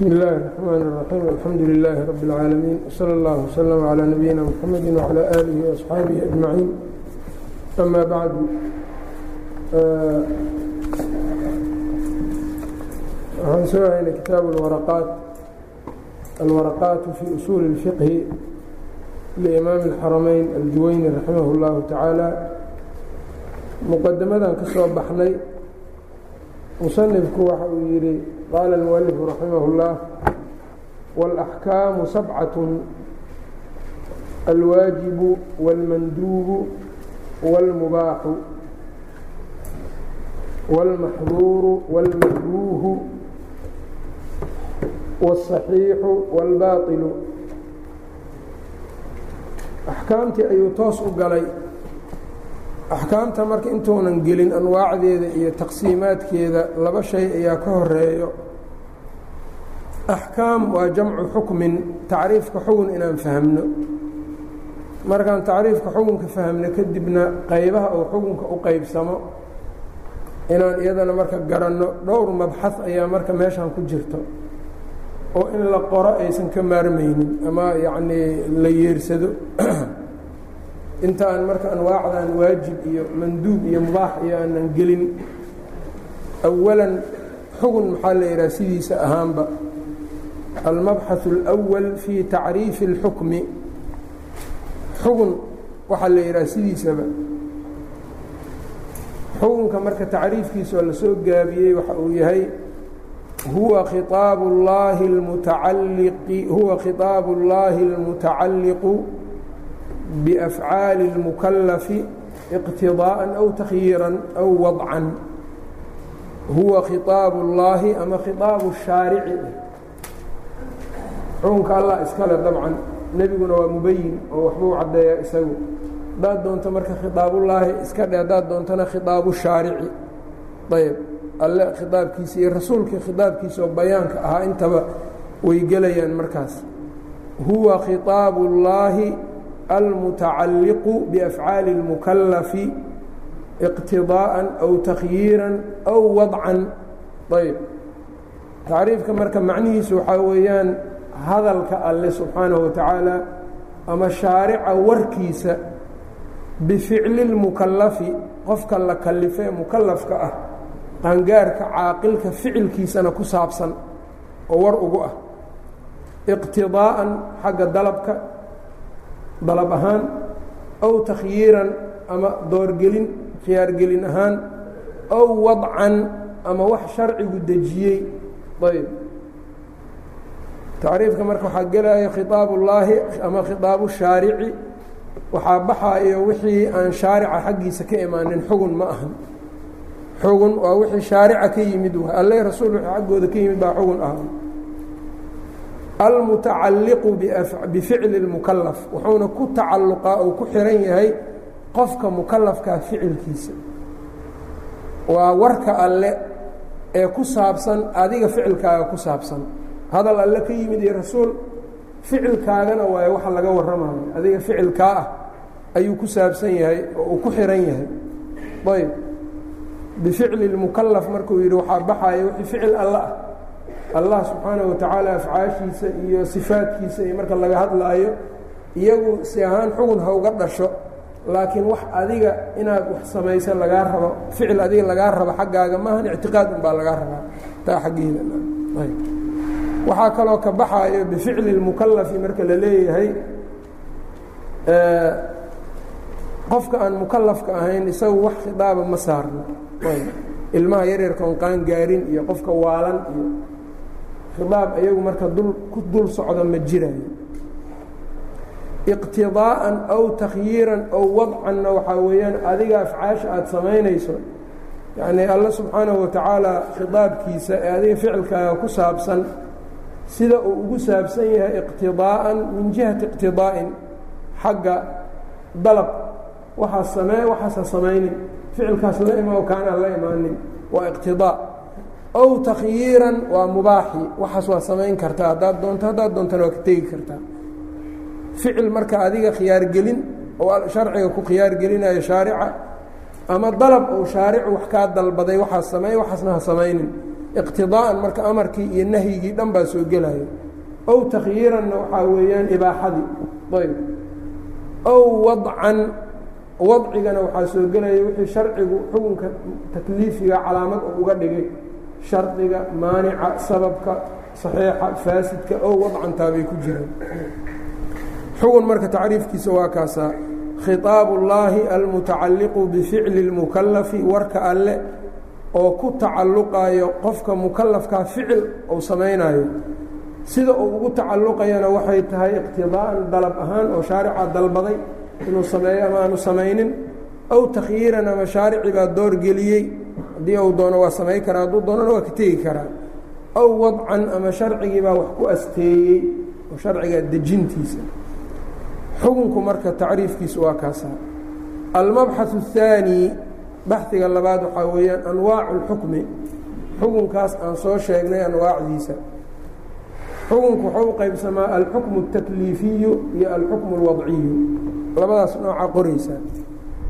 bsm اllahi الرحmn الرaxيim alxamdu لilaahi rab اlcaalamiin wslى اllah wslm عlى nabiyina mxamedi wعlى alihi وaصxaabihi أجmaciin ama bacdu waxaan soo haynay kitaabu اwaraqaat alwaraqaatu fi usuuli الfiqhi liimaami اlxarameyn aljuweyni raximah اllahu tacaala muqadamadan ka soo baxnay musanifku waxa uu yidhi qaala اlmualifu raximah اllah wاlaxkaamu sabcaة alwaajibu wاlmanduubu wاlmubaaxu wاlmaxduuru wاlmakruuhu wالصaxiixu wاlbaailu axkaamtii ayuu toos u galay axkaamta marka intuunan gelin anwaacdeeda iyo taqsiimaadkeeda laba shay ayaa ka horeeyo axkaam waa jamcu xukmin tacriifka xugun inaan fahmno markaan tacriifka xugunka fahmno kadibna qaybaha uu xugunka u qeybsamo inaan iyadana marka garanno dhowr mabxad ayaa marka meeshan ku jirto. Oo in la qoro aysan ka maarmaynin ama yacnii la yeersado inta aan marka anwaacdan waajib iyo manduub iyo mubaax iyo aanan gelin awalan xugun maxaa la yidhaha sidiisa ahaanba almabxaث اlأwal fii tacriifi اlxukmi xugun waxaa la yidhaha sidiisaba xukunka marka tacriifkiisa oo lasoo gaabiyey waxa uu yahay huwa khiطaab اllahi اlmutacaliqi huwa khiطaab اllahi اlmutacalliqu بأfعاaل المكلف اqتiضاءa أو تkyiirا أو وضعا huوa khiطاaب اللahi ama khiطاaب الشhaarci xukunka allah iskale dabcan nebiguna waa mubayin oo waxbuu caddeeya isagu hadaad doonto marka khiطaabullaahi iska dhe hadaad doontona khiطaabu الشhaarici ayb alle khiطaabkiisa iyo rasuulkii khiطaabkiisa oo bayaanka ahaa intaba way gelayaan markaas huwa khiطاaب almutacaliqu biafcaali اlmukalafi iqtidaa'an aw takhyiiran aw wadcan ayb tacriifka marka macnihiisu waxaa weeyaan hadalka alle subxaanahu watacaala ama shaarica warkiisa bificli lmukalafi qofka la kalifee mukalafka ah qaangaarka caaqilka ficilkiisana ku saabsan oo war ugu ah iqtidaa'an xagga dalabka dalab ahaan aw takhyiiran ama doorgelin khiyaargelin ahaan aw wadcan ama wax sharcigu dejiyey. Ayb. Tacriifka marka waxaa gelaya ullaahi ama khiطaabu shaarici waxaa baxaayo wixii aan shaarica xaggiisa ka imaanin xugun ma ahan. Xugun waa wixii shaarica ka yimid w alle rasuul wixii xaggooda ka yimid baa xugun ah almutacalliqu bificli اlmukalaf wuxuuna ku tacalluqaa ou ku xihan yahay qofka mukalafkaa ficilkiisa. Waa warka alle ee ku saabsan adiga ficilkaaga ku saabsan. Hadal alle ka yimid iyo rasuul ficilkaagana waayo waxa laga warramayo. Adiga ficilkaa ah ayuu ku saabsan yahay oo uu ku xihan yahay. Ayb bificli اlmukalaf markuu yidhi waxaa baxaya wixii ficil alle ah allah subxaanaه watacaala afcaashiisa iyo sifaadkiisa iyo marka laga hadlaayo iyagu si ahaan xugun ha uga dhasho laakiin wax adiga inaad wax samayso lagaa rabo ficil adiga lagaa rabo xaggaaga maahan ictiqaad un baa lagaa rabaa. Taa xaggeeda waxaa kaloo ka baxaayo bificli اlmukalafi marka la leeyahay qofka aan mukalafka ahayn isagu wax khidaaba ma saarno. Ilmaha yaryarka qaan gaarin iyo qofka waalan iyo khidaab ayagu marka ku dul socda ma jiraayo iqtidaa'an aw takhyiiran aw wadcanna waxaa weeyaan adiga afcaasha aada samaynayso yacnii alla subxaanahu watacaala khidaabkiisa ee adiga ficilkaaga ku saabsan sida uu ugu saabsan yahay iqtidaa'an min jihati iqtidaa'in xagga dalab waxaa samee waxaasa samaynin ficilkaas la imaa kaanaan la imaanin waa iqtidaa aw takhyiiran waa mubaaxi. Waxaas waa samayn kartaa haddaad doonto haddaad doontana waa ka tegi kartaa ficil marka adiga khiyaargelin oo sharciga ku khiyaargelinayo shaarica ama dalab ou shaaricu wax kaa dalbaday waxaa sameey waxaasna ha samaynin. Iqtidaa'an marka amarkii iyo nahyigii dhan baa soo gelayo. Ow takhyiiranna waxaa weeyaan ibaaxadii ayb. Ow wadcan. Wadcigana waxaa soo gelaya wixii sharcigu xukunka takliifiga calaamad uga dhigay shardiga maanica sababka saxiixa faasidka ow wadcantaabay ku jiraan xugun marka tacriifkiisa waa kaasaa khiطaabu اllaahi almutacalliqu bificli اlmukalafi warka alle oo ku tacalluqayo qofka mukalafkaa ficil uu samaynayo sida uu ugu tacalluqayana waxay tahay iqtidaa'an dalab ahaan oo shaarica dalbaday inuu sameeyo ama aanu samaynin ow takhyiiran ama shaarici baa door geliyey haddii uu doono waa samay karaa hadduu doonona waa ka tegi karaa ow wadcan ama sharcigii baa wax ku asteeyey oo sharciga dejintiisa xukunku marka tacriifkiisu waa kaasaa almabxaث الثaanي baxdiga labaad waxaa weeyaan anwaacu اlxukmi xukunkaas aan soo sheegnay anwaacdiisa xukunku wuxuu u qaybsamaa alxukmu الtakliifiyu iyo alxukmu اlwadciyu labadaas nooca qoraysa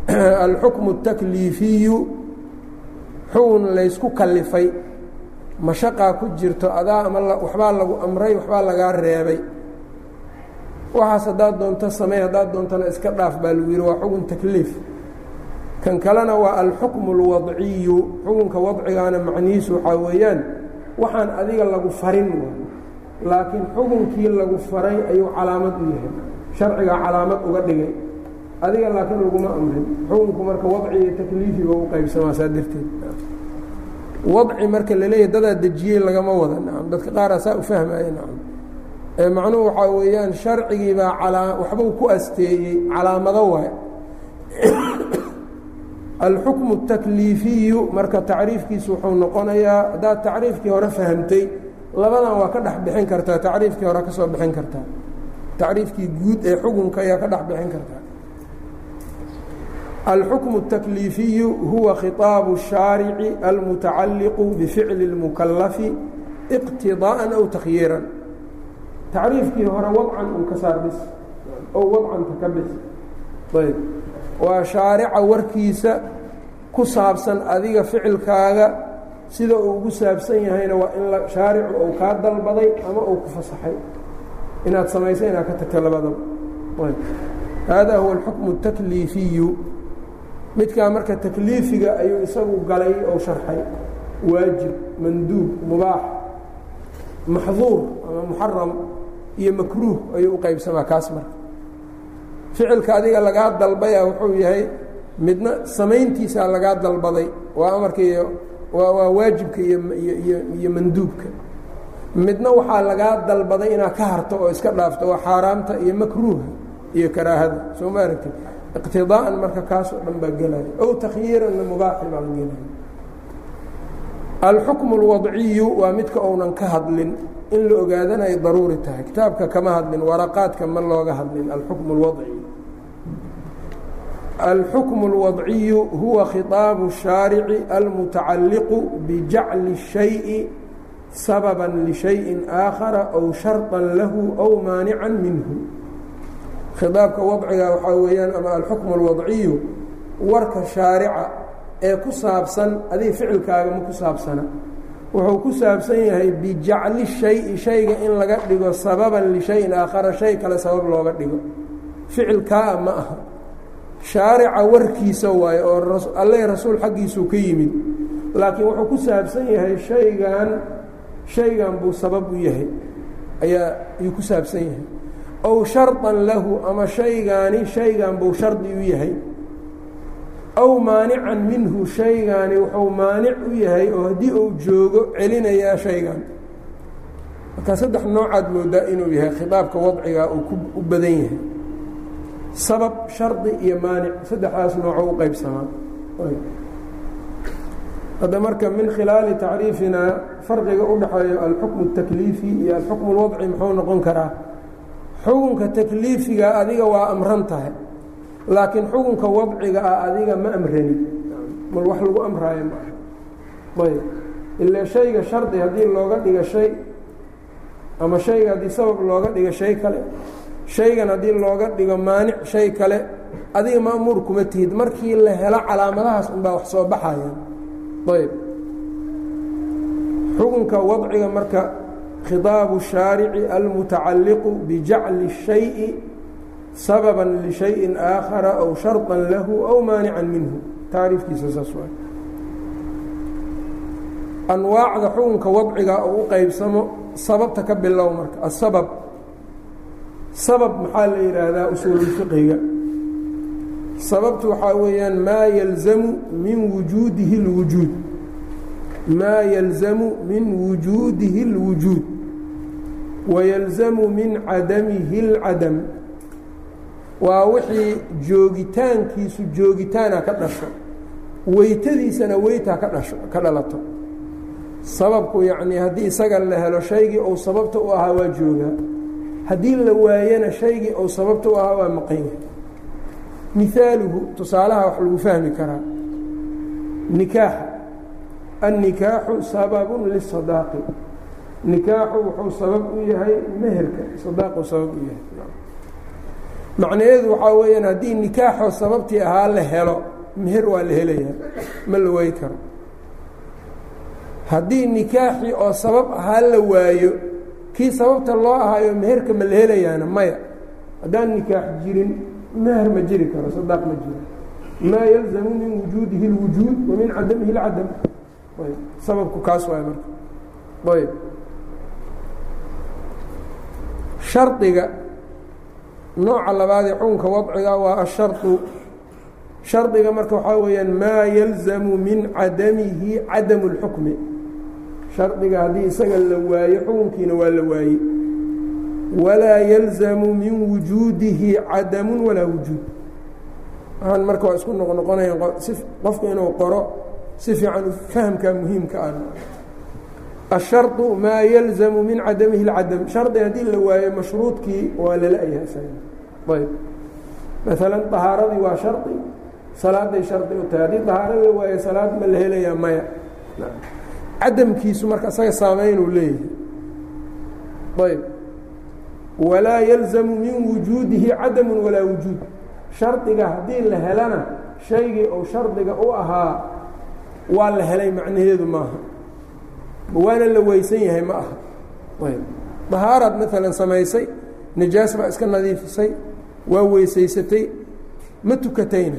alxukmu الtakliifiyu xukun laysku kalifay mashaqaa ku jirto adaa ama waxbaa lagu amray waxbaa lagaa reebay. Waxaas haddaad doonto samey haddaad doontona iska dhaaf baa lagu yidhi waa xukun takliif kan kalena waa alxukmu اlwadciyu xukunka wadcigaana macnihiisu waxaa weeyaan waxaan adiga lagu farin laakiin xukunkii lagu faray ayuu calaamad u yahay. Sharcigaa calaamad uga dhigay adiga laakiin laguma amrin. Xukunku marka wadci iyo takliifiba u qaybsamaa saa darteed. Wadci marka laleeyahy dadaa dejiyey lagama wada. Nacam dadka qaaraa saa u fahmaya nacam macnuhu waxaa weeyaan sharcigii calaa waxbuu ku asteeyey calaamado waay. Alxukmu الtakliifiyu marka tacriifkiisu wuxuu noqonayaa haddaad tacriifkii hore fahamtay labadan waa ka dhex bixin kartaa tacriifkii hore ka soo bixin kartaa. Tacriifkii guud ee xukunka ayaa ka dhex bixin kartaa alxukmu الtakliifiyu huwa khiطaabu الshaarici almutacalliqu bificli اlmukalafi iqtidaaءa aw takhyiiran tacriifkii hore wadcan un ka saar bis oo wadcanta ka bis ayb waa shaarica warkiisa ku saabsan adiga ficilkaaga sida uu ugu saabsan yahayna waa in shaaricu uu kaa dalbaday ama uu ku fasaxay inaad samayso inaad ka tagto labadaba haadaa huwa alxukmu اtakliifiyu midkaa marka takliifiga ayuu isagu galay ou sharxay. Waajib manduub mubaax maxduur ama muxaram iyo makruuh ayuu u qaybsamaa kaas marka. Ficilka adiga lagaa dalbaya wuxuu yahay midna samayntiisaa lagaa dalbaday. Waa amarka iyo waa waa waajibka iyo iyo iyo manduubka. Midna waxaa lagaa dalbaday inaad ka harto oo iska dhaafto waa xaaraamta iyo makruuha iyo karaahada. Soo ma aragtid iqtidaa'an marka kaasoo dhan baa gelaya ow takhyiiranna mubaaxi baa la gelaya alxukmu اlwadciyu waa midka ounan ka hadlin in la ogaadana ay daruuri tahay kitaabka kama hadlin waraqaadka ma looga hadlin alxukmu اlwadci alxukmu اlwadciyu huwa khiطaabu الshaarici almutacalliqu bijacli الshayءi sababa lishayin aakhara ow sharطa lahu ow maanica minhu khiaabka wadciga waxaa weeyaan ama alxukmu اlwadciyu warka shaarica ee ku saabsan adiga ficilkaaga ma ku saabsana. Wuxuu ku saabsan yahay bijacli shayi shayga in laga dhigo sababan lishayin aakhara shay kale sabab looga dhigo. Ficilkaa ma aha. Shaarica warkiisa waaye oo alle rasuul xaggiisuu ka yimid. Laakiin wuxuu ku saabsan yahay shaygan shaygan buu sabab u yahay. Ayaa ayuu ku saabsan yahay ow sharطan lahu ama shaygaani shaygan buu shardi u yahay aw maanican minhu shaygaani wuxuu maanic u yahay oo haddii uu joogo celinayaa shaygan marka saddex noocaad moodaa inuu yahay khiطaabka wadciga uu u badan yahay sabab shardi iyo maanic saddexdaas nooco u qaybsamaa hadda marka min khilaali tacriifinaa farqiga u dhexeeyo alxukmu الtakliifi iyo alxukmu اlwadci muxuu noqon karaa Xukunka takliifiga adiga waa amran tahay laakiin xukunka wadciga ah adiga ma amrani. Mal wax lagu amraayo maaha ayb. Ilaa shayga shardi haddii looga dhigo shay ama shayga haddii sabab looga dhigo shay kale shaygan haddii looga dhigo maanic shay kale adiga ma'muur kuma tihid. Markii la helo calaamadahaas unbaa wax soo baxayaan ayb. Xukunka wadciga marka khidaabu shaarici almutacalliqu bijacli shayi sababan lishayin aakhara aw shardan lahu aw maanican minhu. Taariifkiisa saas waa anwaacda xukunka wadciga uu u qeybsamo sababta ka bilow marka asabab. Sabab maxaa la yidhaahdaa usuululfiqiga sababtu waxaa weeyaan maa yalzamu min wujuudihi اlwujuud maa yalzamu min wujuudihi اlwujuud wayalzamu min cadamihi اlcadam waa wixii joogitaankiisu joogitaana ka dhasho weytadiisana weytaa ka dhalato. Sababku yacnii haddii isaga la helo shaygii ou sababta u ahaa waa joogaa haddii la waayana shaygii ou sababta u ahaa waa maqanya mihaaluhu tusaalaha wax lagu fahmi karaa nikaaxa annikaaxu sababun lisadaaqi nikaaxu wuxuu sabab u yahay meherka sadaaqu sabab u yahay. macnaheedu waxaa weeyaan haddii nikaaxoo sababtii ahaa la helo meher waa la helayaa ma la waayi karo haddii nikaaxii oo sabab ahaa la waayo kii sababta loo ahaayo meherka ma la helayaana maya haddaan nikaax jirin meher ma jiri karo sadaaq ma jiro maa yalzamu min wujuudihi اlwujuud wa min cadamihi اlcadam sababku kaas waay marka. Ayb shardiga nooca labaadee xukunka wadciga waa asharطu shardiga marka waxaa weeyaan maa yalzamu min cadamihi cadamu اlxukmi shardiga haddii isaga la waayo xukunkiina waa la waaye walaa yalzamu min wujuudihi cadamu walaa wujuud. Waxaan marka waa isku noqnoqonayan qofku inuu qoro si fiican fahamka muhiimka ah asharطu maa yalzamu min cadamihi اlcadam shardi haddii la waayo mashruudkii waa lala-yahay ayb maalan طahaaradii waa shardi salaaday shardi u tahay haddii طahaaro la waayo salaad ma la helayaa maya cadamkiisu marka isaga saameynuu leeyahay ayb walaa yalzamu min wujuudihi cadamu walaa wujuud shardiga haddii la helana shaygii ou shardiga u ahaa waa la helay macnaheedu maaha. Waana la weysan yahay ma aha. Ayb. Dahaaraad maalan samaysay najaas baa iska nadiifisay waa weysaysatay ma tukatayna.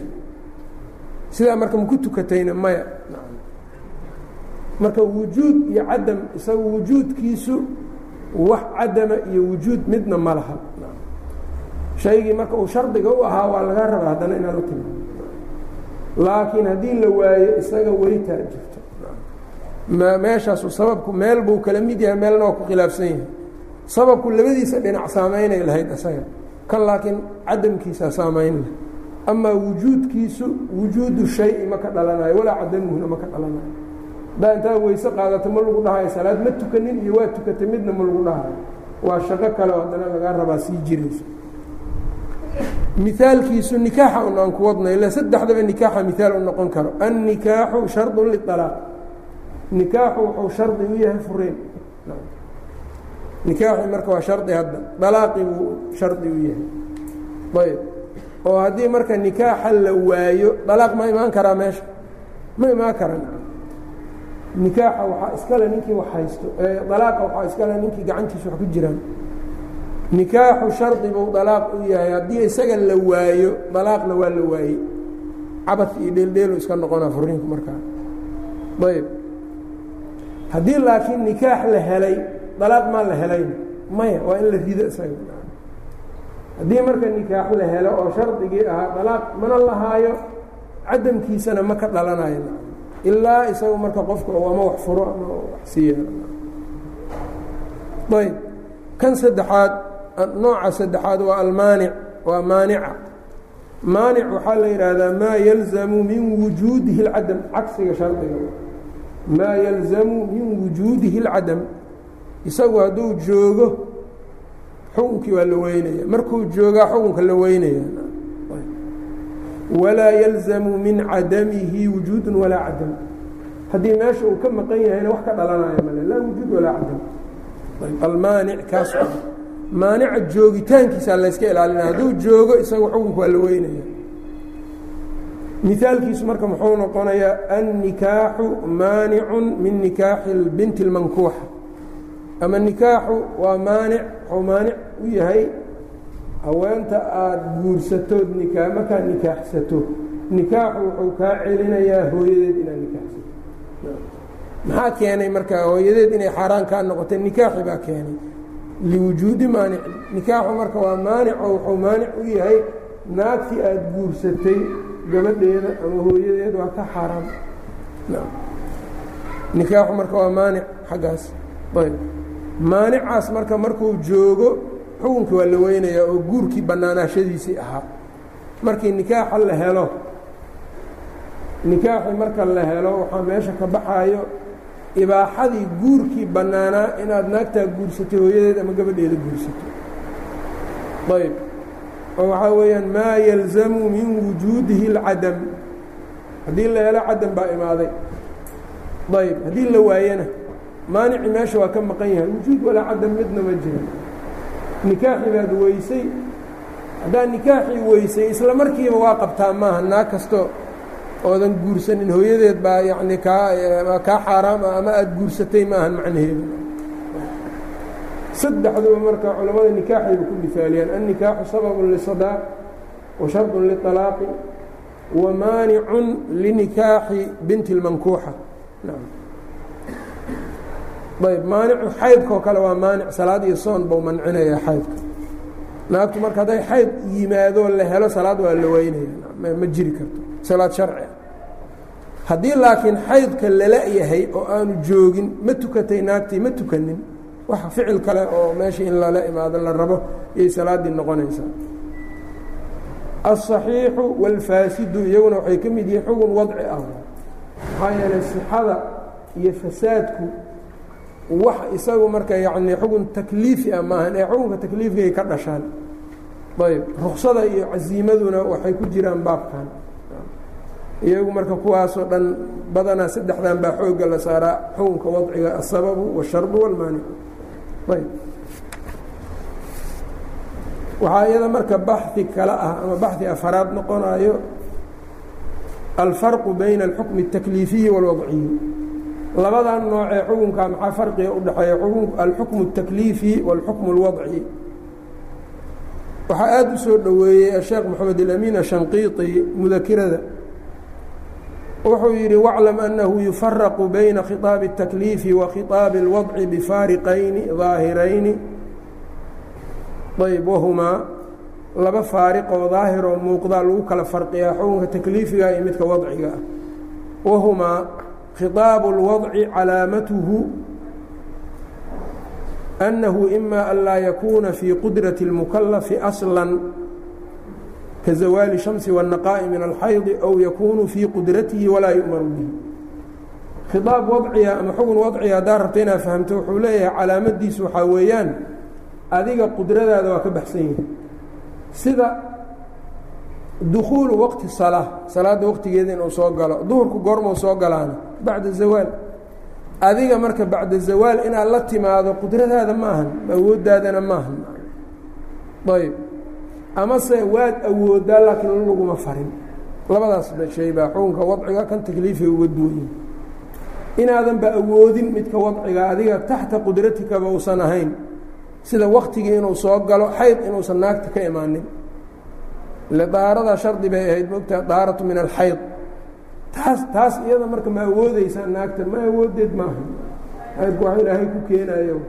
Sidaa marka maku tukatayna maya. Marka wujuud iyo cadam isaga wujuudkiisu wax cadama iyo wujuud midna ma laha. Shaygii marka uu shardiga u ahaa waa laga rabaa haddana inaad u timi laakiin haddii la waayo isaga weytaa jirto. Meeshaasu sababku meel buu kala mid yahay meelna waa ku khilaafsan yahay. Sababku labadiisa dhinac saameynay lahayd isaga. Kan laakiin cadamkiisaa saameyn leh amaa wujuudkiisu wujuudu shay ma ka dhalanayo walaa cadamuhuna ma ka dhalanayo haddaa intaa weyse qaadato ma lagu dhahayo salaad ma tukanin iyo waa tukatay midna ma lagu dhahayo. Waa shaqo kale oo haddana lagaa rabaa sii jirayso mihaalkiisu nikaaxa un aan ku wadna ila saddexdaba nikaaxa mihaal u noqon karo. Annikaaxu shardun lialaaq nikaaxu wuxuu shardi u yahay fureen. Nikaaxi marka waa shardi hadda. Dalaaqi buu shardi u yahay. Ayb oo haddii marka nikaaxa la waayo dalaaq ma imaan karaa meesha? Ma imaan karan nikaaxa waxaa iskale ninkii wax haysto dalaaqa waxaa iskale ninkii gacantiisa wax ku jiraan nikaaxu shardi buu dalaaq u yahay. Haddii isaga la waayo dalaaqna waa la waayey. Cabad iyo dheeldheelu iska noqonaa furiinku markaa. Ayb haddii laakiin nikaax la helay dalaaq maa la helayn. Maya waa in la rido isaga. Haddii marka nikaax la helo oo shardigii ahaa dalaaq mana lahaayo cadamkiisana ma ka dhalanayo ilaa isagu marka qofka ama wax furo ama wax sii yeelo ayb kan saddexaad nooca saddexaad waa almaanic waa maanica maanic waxaa la yidhaahdaa maa yalzamu min wujuudihi اlcadam cagsiga shardiga. Maa yalzamu min wujuudihi اlcadam isagu hadduu joogo xukunkii waa la weynaya markuu joogaa xukunka la weynaya walaa yalzamu min cadamihi wujuudu walaa cadam. Haddii meesha uu ka maqan yahayna wax ka dhalanayo male laa wujuud walaa cadam. Almaanic kaas maanica joogitaankiisa layska ilaalinaya hadduu joogo isaga xukunka waa la weynaya. Mihaalkiisu marka muxuu noqonayaa annikaaxu maanicun min nikaaxi binti اlmankuuxa ama nikaaxu waa maanic wuxuu maanic u yahay haweenta aada guursatood nikaa markaa nikaaxsato. Nikaaxu wuxuu kaa celinayaa hooyadeed inaad nikaaxsato. Maxaa keenay marka hooyadeed inay xaaraan kaa noqotay? Nikaaxi baa keenay liwujuudi maanicin nikaaxu marka waa maanico wuxuu maanic u yahay naagtii aada guursatay gabadheeda ama hooyadeed waa ka xaaraam. Nikaaxu marka waa maanic xaggaas. Ayb. Maanicaas marka markuu joogo xukunkii waa la weynayaa oo guurkii bannaanaashadiisii ahaa. Markii nikaaxa la helo nikaaxii marka la helo waxaa meesha ka baxaayo ibaaxadii guurkii bannaanaa inaad naagtaa guursatay hooyadeed ama gabadheeda guursato. Ayb. Oo waxaa weeyaan maa yalzamu min wujuudihi اlcadam haddii la helo cadam baa imaaday. Ayb. Haddii la waayana maanici meesha waa ka maqan yahay. Wujuud walaa cadam midna ma jira nikaaxi baad weysay. Haddaad nikaaxii weysay isla markiiba waa qabtaa maaha naag kasto oodan guursanin hooyadeed baa yacni kaa kaa xaaraam ah ama aada guursatay maahan macnaheedu. Saddexduba marka culamada nikaaxayba ku mihaaliyaan annikaaxu sababun lisadaaq wa shardun liطalaaqi wa maanicun linikaaxi binti اlmankuuxa ayb maanicu xaydkoo kale waa maanic salaad iyo soon bau mancinaya xaydka. Naagtu marka hadday xayd yimaadoo la helo salaad waa la weynaya ma jiri karto. Salaad sharci ah haddii laakiin xaydka lala yahay oo aanu joogin ma tukatay naagtii ma tukanin. Wax ficil kale oo meesha in lala imaado la rabo iyay salaaddii noqonaysaa. Alصaxiixu wاlfaasidu iyaguna waxay ka mid yihiin xugun wadci ah. Maxaa yeelay sixada iyo fasaadku wax isagu marka yacni xugun takliifi ah maahan ee xukunka takliifigay ka dhashaan. Ayb ruksada iyo casiimaduna waxay ku jiraan baabkan iyagu marka kuwaasoo dhan badanaa saddexdan baa xoogga la saaraa xukunka wadciga asababu washardu walmaanicu ayb waxaa iyada marka baxi kale ah ama baxi afaraad noqonayo alfarqu bayna alxukmi الtakliifiyi wاlwadciyi labadan noocee xukunka maxaa farqiga u dhexeeya alxukmu الtakliifi wاlxukmu اlwadci waxaa aada u soo dhoweeyey asheekh moxamed اlamiin ashanqiiطi mudakirada wuxuu yidhi wاclam أnahu yufaraqu bayna khiطaabi الtakliifi wa khiطaabi اlwadci bifaariqayni ظaahirayni ayb wahumaa laba faariqoo daahiroo muuqdaa lagu kala farqiyaa xukunka takliifiga iyo midka wadciga ah wahumaa khiطaabu اlwadci calaamatuhu أnnahu ima an laa yakuuna fii qudraةi اlmukalafi aslan kazawaali shamsi wannaqaa'i min alxaydi ow yakuunu fii qudratihi walaa yu'manu bihi khiaab wadciga ama xugun wadciga haddaa rabta inaad fahamto wuxuu leeyahay calaamadiisu waxaa weeyaan adiga qudradaada waa ka baxsan yahay sida dukuulu waqti salaa salaadda waqtigeeda inuu soo galo duhurku goormuu soo galaana bacda zawaal adiga marka bacda zawaal inaad la timaado qudradaada maahan awooddaadana maahan ayb amase waad awooddaa laakiin laguma farin. Labadaas shay baa xukunka wadciga kan takliifiga uga duwanyi inaadan ba awoodin midka wadciga adiga taxta qudratikaba uusan ahayn. Sida waktigii inuu soo galo xayd inuusan naagta ka imaanin. Ile shardi bay ahayd mogtaa daaratu min alxayd. Taas taas iyada marka ma awoodeysaa naagta ma awoodeed maaha. Xaydku wax ilaahay ku keenayo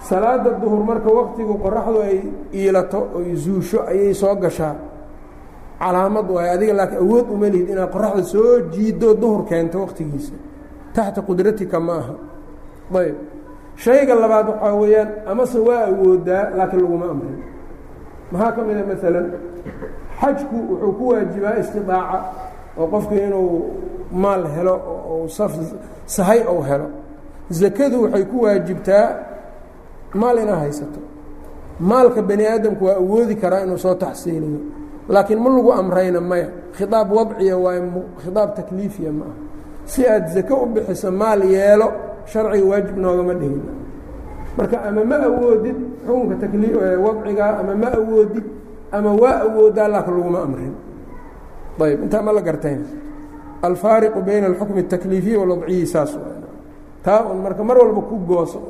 salaada duhur marka waktigu qoraxdu ay iilato oy zuusho ayay soo gashaa. Calaamad waayo adiga laakiin awood uma lihid inaad qoraxda soo jiiddo duhur keento waktigiisa taxta qudratika ma aha. Ayb. Shayga labaad waxaa weeyaan amase waa awoodaa laakiin laguma amrin. Maxaa ka mida maalan xajku wuxuu ku waajibaa istidaaca oo qofku inuu maal helo oo sahay ou helo. Zakadu waxay ku waajibtaa maal inaad haysato. Maalka bani aadamku waa awoodi karaa inuu soo taxsiiliyo. Laakiin ma lagu amrayna maya. Khiaab wadciya waa khiaab takliifiya ma aha. Si aad zake u bixiso maal yeelo sharciga waajib noogama dhihin marka ama ma awoodid xukunka wadcigaa ama ma awoodid ama waa awoodaa laakiin laguma amrin. Ayb intaa ma la gartayn. Alfaariqu bayna alxukmi الtakliifiyi walwadciyi saas taa un marka mar walba ku gooso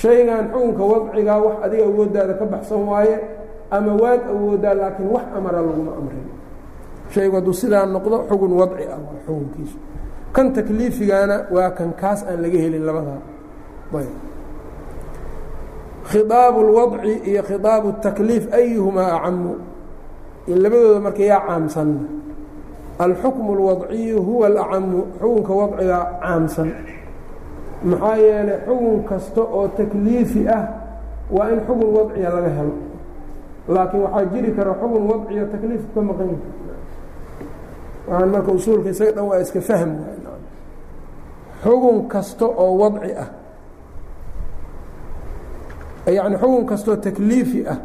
shaygan xukunka wadcigaa wax adiga awooddaada ka baxsan waaye ama waad awoodaa laakiin wax amara laguma amrin shaygu hadduu sidaa noqdo xugun wadci ah waa xukunkiisu kan takliifigaana waa kan kaas aan laga helin labadaa ayb khiaabu اlwadci iyo khiaabu الtakliif ayuhumaa acamu labadooda marka yaa caamsanna alxukmu اlwadciyu huwa alacamu xukunka wadcigaa caamsan maxaa yeelay xugun kasta oo takliifi ah waa in xugun wadciya laga helo. Laakiin waxaa jiri kara xugun wadciyo takliifku ka maqan. Yahay marka usuulka isaga dhan waa iska fahm xugun kasta oo wadci ah yacni xugun kastoo takliifi ah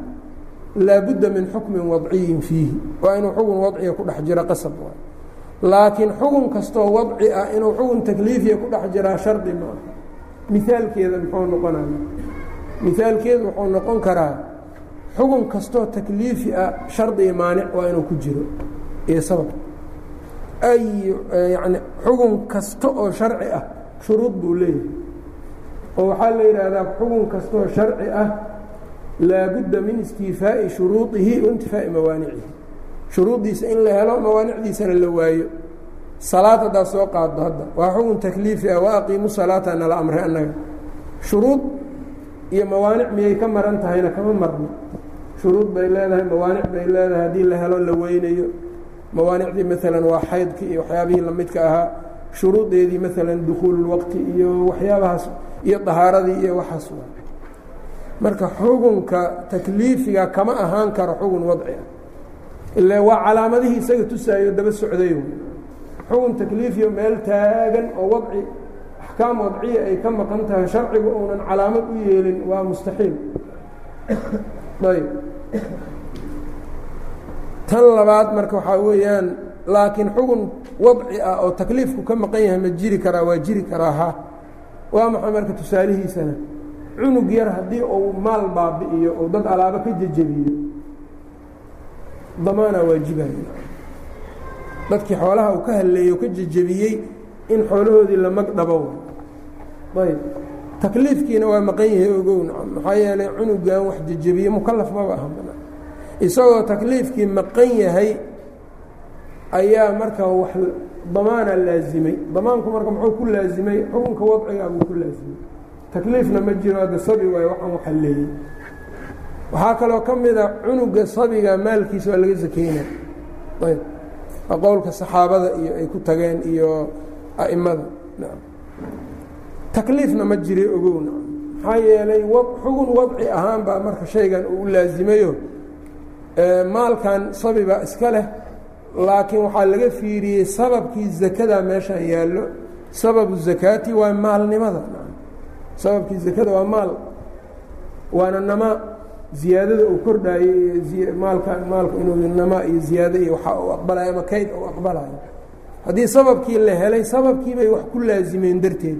laabudda min xukmin wadciyin fiihi. Waa inuu xugun wadciya ku dhex jiro qasab waay laakiin xugun kastoo wadci ah inuu xugun takliifiya ku dhex jiraa shardi maaha mihaalkeeda muxuu noqonaya mihaalkeedu wuxuu noqon karaa xugun kastoo takliifi ah shardi maanic waa inuu ku jiro. Iyo sabab. Ay yani xugun kasta oo sharci ah shuruud buu leeyahay. Oo waxaa la yidhaahdaa xugun kastoo sharci ah laabudda min istiifaa'i shuruudihi waintifaa'i mawaanicihi shuruuddiisa in la helo mawaanicdiisana la waayo. Salaad haddaad soo qaaddo hadda. Waa xugun takliifi ah wa aqiimu salaata nala amray annaga. Shuruud iyo mawaanic miyay ka maran tahayna? Kama marno. Shuruud bay leedahay mawaanic bay leedahay. Haddii la helo la weynayo. Mawaanicdii maalan waa xaydkii iyo waxyaabihii lamidka ahaa. Shuruudeedii maalan dukhuululwaqti iyo waxyaabahaas iyo dahaaradii iyo waxaas. Waa marka xugunka takliifiga kama ahaan karo xugun wadci ah ila waa calaamadihii isaga tusaayo daba socday xugun takliifiyo meel taagan oo wadci axkaam wadciya ay ka maqan tahay sharcigu uunan calaamad u yeelin waa mustaxiil. Ayb tan labaad marka waxaa weeyaan laakiin xugun wadci ah oo takliifku ka maqan yahay ma jiri karaa waa jiri karaa ha. Waa maxay marka tusaalihiisana? Cunug yar haddii uu maal baabi'iyo ou dad alaabo ka jejebiyo damaanaa waajibayo dadkii xoolaha uu ka halleeyey ka jejebiyey in xoolahoodii la magdhabo ayb. Takliifkiina waa maqan yahay ogow nacam maxaa yeelay cunugan wax jejebiye mukalaf maba aha. Isagoo takliifkii maqan yahay ayaa marka wax damaana laazimay. Damaanku marka muxuu ku laazimay? Xukunka wadcigaa buu ku laazimay. Takliifna ma jiro hadda sabi waayo waxaan waxalleeyey waxaa kaloo ka mida cunuga sabiga maalkiisa waa laga sakeynaya ayb. Waa qowlka saxaabada iyo ay ku tageen iyo nacam takliifna ma jira ogow nacam maxaa yeelay xugun wadci ahaan baa marka shaygan uu laazimayo maalkan sabi baa iska leh laakiin waxaa laga fiiriyey sababkii zakada meeshan yaallo. Sababu zakaati waa maalnimada sababkii zakada waa maal waana namaa ziyaadada uu kordhaayey maalka maalku inuu namaa iyo ziyaado iyo waxa uu aqbalayo ama kayd uu aqbalayo haddii sababkii la helay sababkii bay wax ku laazimeen darteed.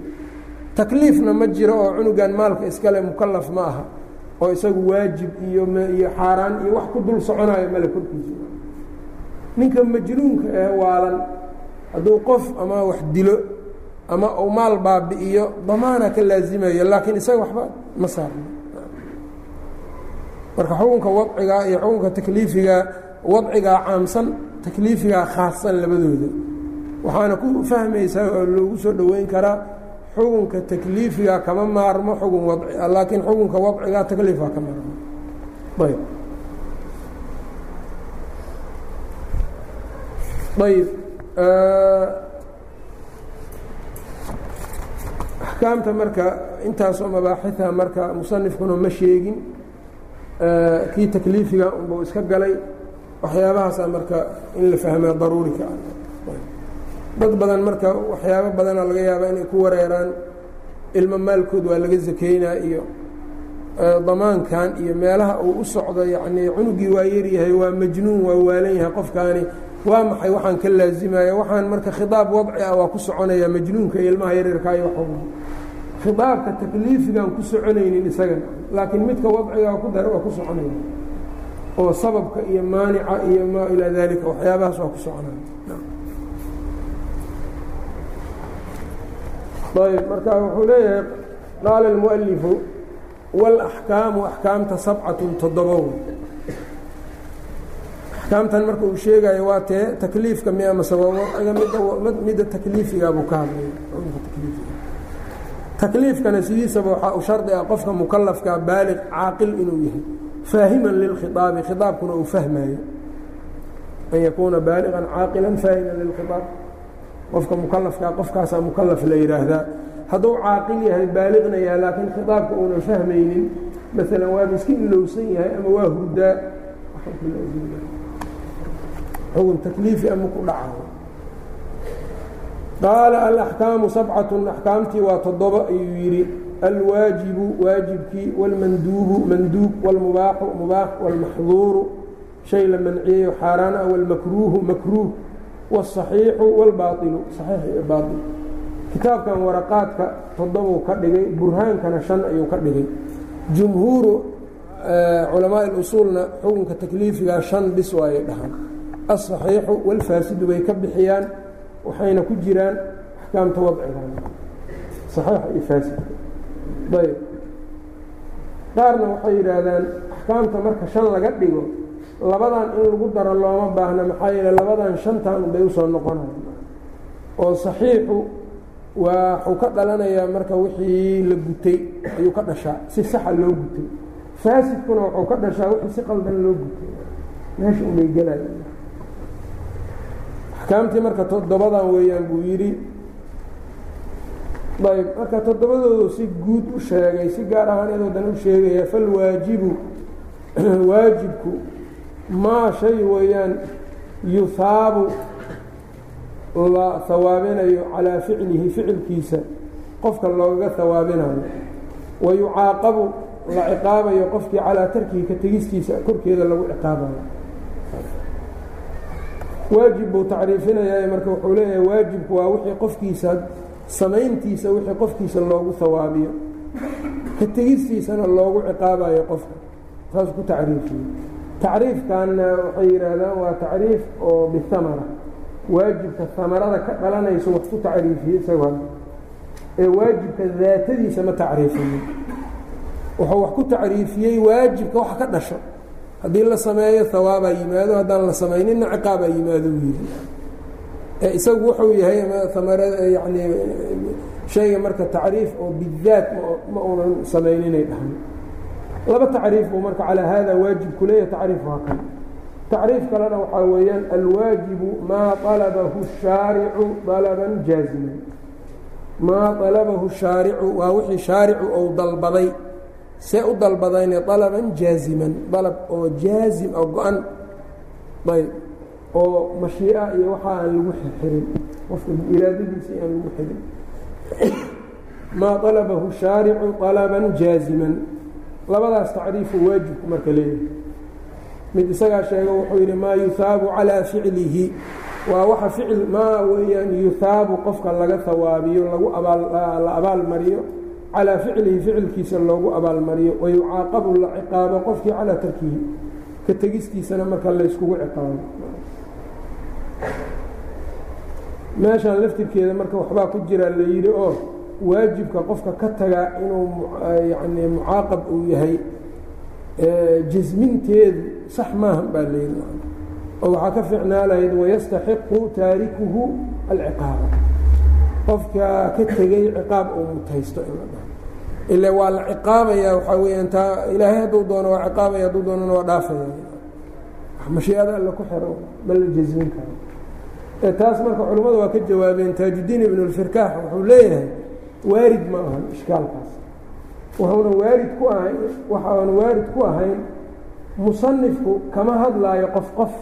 Takliifna ma jiro oo cunugan maalka iskale mukalaf ma aha oo isagu waajib iyo iyo xaaraan iyo wax ku dul soconayo male korkiisa. Ninka majnuunka ee waalan hadduu qof ama wax dilo ama uu maal baabi'iyo damaana ka laazimayo laakiin isaga waxba ma saarno marka xukunka wadcigaa iyo xukunka takliifigaa wadcigaa caamsan takliifigaa khaasan labadooda. Waxaana ku fahmaysaa oo loogu soo dhoweyn karaa xukunka takliifiga kama maarmo xugun wadci laakiin xukunka wadcigaa takliifaa ka maarmo. Ayb. Ayb. Axkaamta marka intaasoo mabaaxita marka musanifkuna ma sheegin kii takliifiga unbuu iska galay waxyaabahaasa marka in la fahmaa daruuri ka ah dad badan marka waxyaabo badana laga yaaba inay ku wareeraan ilmo maalkood waa laga zakeynaa iyo damaankan iyo meelaha uu u socdo yacnii cunugii waa yaryahay waa majnuun waa waalan yahay qofkaani waa maxay waxaan ka laazimaya waxaan marka khiaab wadci ah waa ku soconaya majnuunka iyo ilmaha yaryarkaa iyo wa khiaabka takliifigaan ku soconaynin isaga. Laakiin midka wadciga ku dar waa ku soconaya oo sababka iyo maanica iyo maa ilaa dalika waxyaabahaas waa ku soconaa ayb marka wuxuu leeyahay qaala اlmualifu wاlaxkaamu axkaamta sabcatun toddobow axkaamtan marka uu sheegayo waa tee takliifka mi amase waa midda midda takliifiga buu ka hadlay takliifkana sidiisaba waxaa u shardi ah qofka mukalafka baaliq caaqil inuu yahay faahiman lilkhiaabi khiaabkuna uu fahmayo an yakuuna baaliqan caaqilan faahiman lilkhiaab qofka mukalafkaa qofkaasaa mukalaf la yidhaahdaa hadduu caaqil yahay baaliqna laakiin khiaabka uunan fahmaynin maalan waaba iska ilowsan yahay ama waa hurdaa. Xukun takliifi ama ku dhaca qaala alaxkaamu sabcatun axkaamtii waa toddoba ayuu yidhi alwaajibu waajibkii wاlmanduubu manduub wاlmubaaxu mubaax wاlmaxduuru shay la manciyeyo xaaraan ah wاlmakruuhu makruuh wالصaxiixu wاlbaailu saxiix iyo baail kitaabkan waraqaadka toddobuu ka dhigay burhaankana shan ayuu ka dhigay jumhuuru culamaai usuulna xukunka takliifigaa shan bis waayay dhahaan aلصaxiixu wاlfaasidu bay ka bixiyaan waxayna ku jiraan axkaamta wadciga. Saxiixa iyo faasidka ayb qaarna waxay yidhaahdaan axkaamta marka shan laga dhigo labadan in lagu daro looma baahna maxaa yeele labadan shantan bay u soo noqonaya oo saxiixu waa waxuu ka dhalanayaa marka wixii la gutay ayuu ka dhashaa si saxa loo gutay. Faasidkuna wuxuu ka dhashaa wixii si qaldan loo gutay. Meesha unbay gelaya axkaamtii marka toddobadan weeyaan buu yidhi. Ayb marka toddobadoodu si guud u sheegay si gaar ahaaneedoo dan u sheegaya falwaajibu waajibku maa shay weeyaan yuhaabu la hawaabinayo calaa ficlihi ficilkiisa qofka loogaga hawaabinayo wa la ciqaabayo qofkii calaa tarkihi ka tegistiisa korkeeda lagu ciqaabayo waajib buu tacriifinayaa marka wuxuu leeyahay waajibku waa wixii qofkiisa samayntiisa wixii qofkiisa loogu hawaabiyo tegistiisana loogu ciqaabayo qofka saas ku tacriifiyey tacriifkanna waxay yidhaahdaan waa tacriif oo bihamara waajibka hamarada ka dhalanayso wax ku tacriifiyey isago ee waajibka daatadiisa ma tacriifinin. Wuxuu wax ku tacriifiyey waajibka wax ka dhasho haddii la sameeyo hawaabaa yimaado haddaan la samayninna ciqaabaa yimaado u yidhi. Isagu wuxuu yahay amarada yani shayga marka tacriif oo bidaat ma uunan samayninay dhahan laba tacriif buu marka calaa hada waajibku leeyahay tacriif waa kan. Tacriif kalena waxaa weeyaan alwaajibu maa alabahu shaaricu alaban jaaziman. Maa alabahu shaaricu waa wixii shaaricu ou dalbaday see u dalbadayne alaban jaaziman dalab oo jaazim oo go-an. Ayb oo mashiica iyo waxa aan lagu xirxirin qofka iraadadiisa aan lagu xirin maa alabahu shaaricu alaban jaaziman labadaas tacriifu waajibku marka leeyahay. Mid isagaa sheego wuxuu yidhi maa yuhaabu calaa ficlihi. Waa waxa ficil maa weeyaan yuhaabu qofka laga hawaabiyo lagu la abaalmariyo calaa ficlihi ficilkiisa loogu abaalmariyo wayucaaqabu la ciqaabo qofkii calaa tarkihi ka tegistiisana marka layskugu ciqaabo meeshan laftirkeeda marka waxbaa ku jira la yidhi oo waajibka qofka ka tagaa inuu yani mucaaqab uu yahay jasminteedu sax maahan baa la yidhi oo waxaa ka ficnaa wayastaxiqu taarikuhu alciqaaba qofka ka tegey ciqaab uu mutaysto in la dhaho ila waa la ciqaabaya waxaa weyaan taa ilaahay hadduu doono waa ciqaabaya hadduu doonana waa dhaafaya. Mashiiada alla ku xiro ma la jasmin karo taas marka culimmadu waa ka jawaabeen taajudiin ibn اlfirkaax wuxuu leeyahay waarid ma ahan ishkaalkaas. Wuxuuna waarid ku ahayn waxaanu waarid ku ahayn musanifku kama hadlaayo qof qof.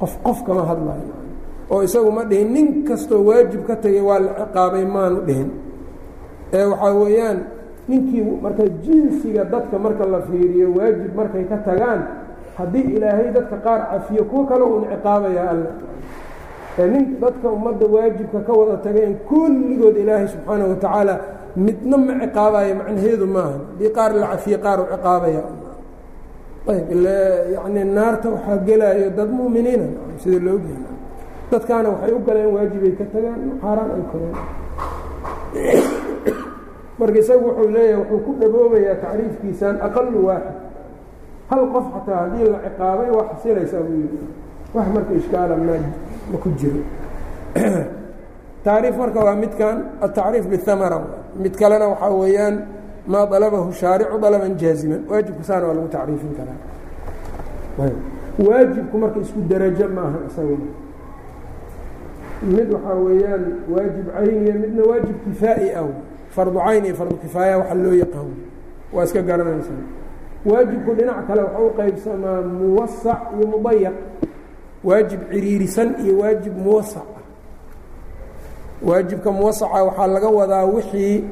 Qof qof kama hadlaayo. Oo isagu ma dhihin nin kastoo waajib ka tegay waa la ciqaabay maanu dhihin ee waxaa weeyaan ninkii marka jinsiga dadka marka la fiiriyo waajib markay ka tagaan haddii ilaahay dadka qaar cafiyo kuwo kale uun ciqaabaya alla. Nin dadka ummadda waajibka ka wada tageen kulligood ilaahay subxaanaه watacaala midna ma ciqaabayo macnaheedu maaha haddii qaar la cafiye qaar u ciqaabaya ayb ila yacni naarta waxaa gelaayo dad mu'miniina sida loo geena dadkaana waxay u galeen waajibay ka tagaan xaaraan ay koreen marka isagu wuxuu leeyahay wuxuu ku dhaboobayaa tacriifkiisaan aqalu waaxid hal qof xataa haddii la ciqaabay waa xasilaysaa buu yidhi. Wax marka ishkaala ma ma ku jiro. Tacriif marka waa midkan atacriif bihamara mid kalena waxaa weeyaan maa dalabahu shaaricu dalaban jaaziman. Waajibku saana waa lagu tacriifin karaa. Waajibku marka isku darajo maaha isaguna mid waxaa weeyaan waajib cayniya midna waajib kifaa'i ah fardu cayn iyo fardu kifaaya waxa loo yaqaan. Waa iska garanaysaa waajibku dhinac kale waxa u qaybsamaa muwasac iyo mudayaq waajib ciriirisan iyo waajib muwasac ah waajibka muwasaca waxaa laga wadaa wixii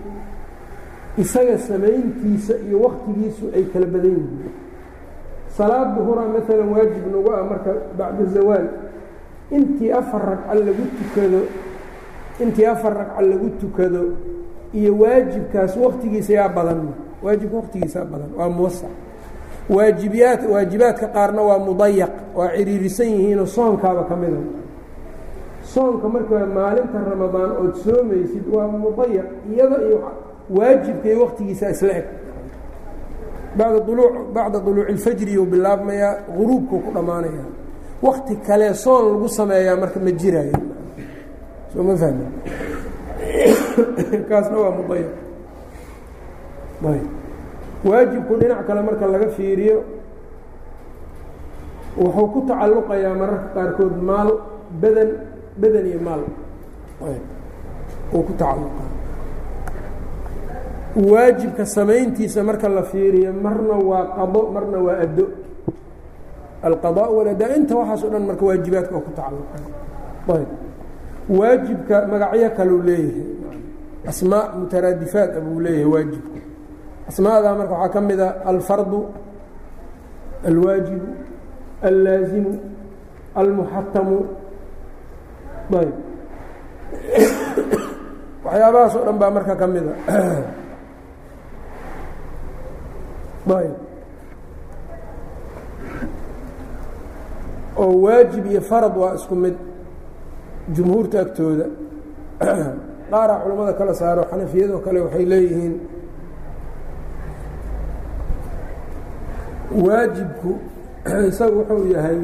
isaga samayntiisa iyo waktigiisu ay kala badan yihiin. Salaad duhura maalan waajib nagu ah marka bacda zawaal. Intii afar ragca lagu tukado intii afar ragca lagu tukado iyo waajibkaas waktigiisa yaa badan. Waajibka waktigiisaa badan waa muwasac waajibiyaad waajibaadka qaarna waa mudayaq waa ciriirisan yihiinoo soonkaaba ka mida soonka marka maalinta ramadaan ood soomaysid waa mudayaq iyada iyo waajibka iyo waktigiisa isla eg. Bacda uluuc bacda duluuci ilfajri yuu bilaabmayaa guruubkuu ku dhammaanaya wakti kale soon lagu sameeyaa marka ma jiraayo. Soo ma fahmi kaasna waa mudayaq waajibku dhinac kale marka laga fiiriyo wuxuu ku tacalluqayaa mararka qaarkood maal badan badan iyo maal. Uu ku tacalluqaa. Waajibka samayntiisa marka la fiiriyo marna waa qado marna waa addo. Alqadaa walada inta waxaas o dhan marka waajibaadka oo ku tacalluqa ayb. Waajibka magacyo kaleu leeyahay asmaa mutaraadifaat a buu leeyahay waajibku asmaadaa marka waxaa ka mid a alfardu alwaajibu allaazimu almuxatamu ayb waxyaabahaas oo dhan baa marka ka mid a ayb oo waajib iyo farad waa isku mid jumhuurta agtooda qaaraa culammada kala saaro xanafiyadoo kale waxay leeyihiin waajibku isagu wuxuu yahay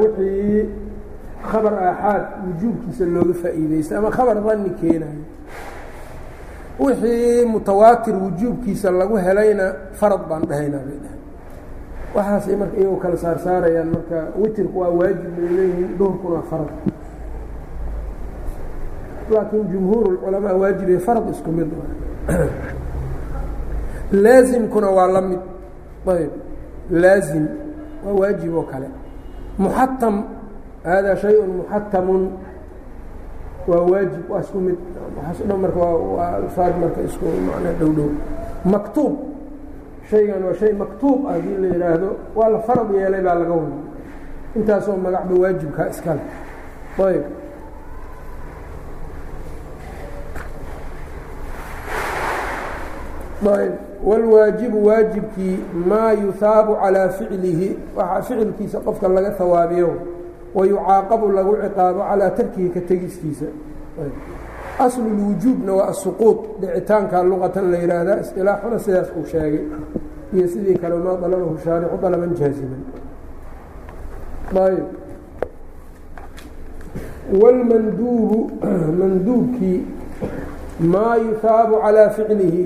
wixii khabar aaxaad wujuubkiisa looga faa'iideysta ama khabar danni keenayo wixii mutawaatir wujuubkiisa lagu helayna farad baan dhahaynaa bay dhahay. Waxaasay marka iyagoo kala saarsaarayaan marka witirku waa waajib bay leeyihiin duhurkuna waa farad laakiin jumhuur culamaa waajibee farad isku mid laazimkuna waa la mid ayb laazim waa waajib oo kale muxatam haadaa shay-un muxatamun waa waajib waa isku mid dhan marka waa alfaad marka isku macnaa dhow maktuub shaygan waa shay maktuub ah la yidhaahdo waa la farad yeelay baa laga wada intaasoo magacba waajibkaa iskale ayb wاlwaajibu waajibkii maa yuhaabu calىa ficlihi waxaa ficilkiisa qofka laga hawaabiyo wayucaaqabu lagu ciqaabo calىa tarkihi ka tegistiisa aslu اlwujuubna waa asuquuط dhicitaanka luqatan la yidhaahdaa isilaaxuna sidaas uu sheegay iyo sidii kale maa dalabahu shaaricu dalaban jaaziman ayb wاlmanduubu manduubkii maa yuhaabu calىa ficlihi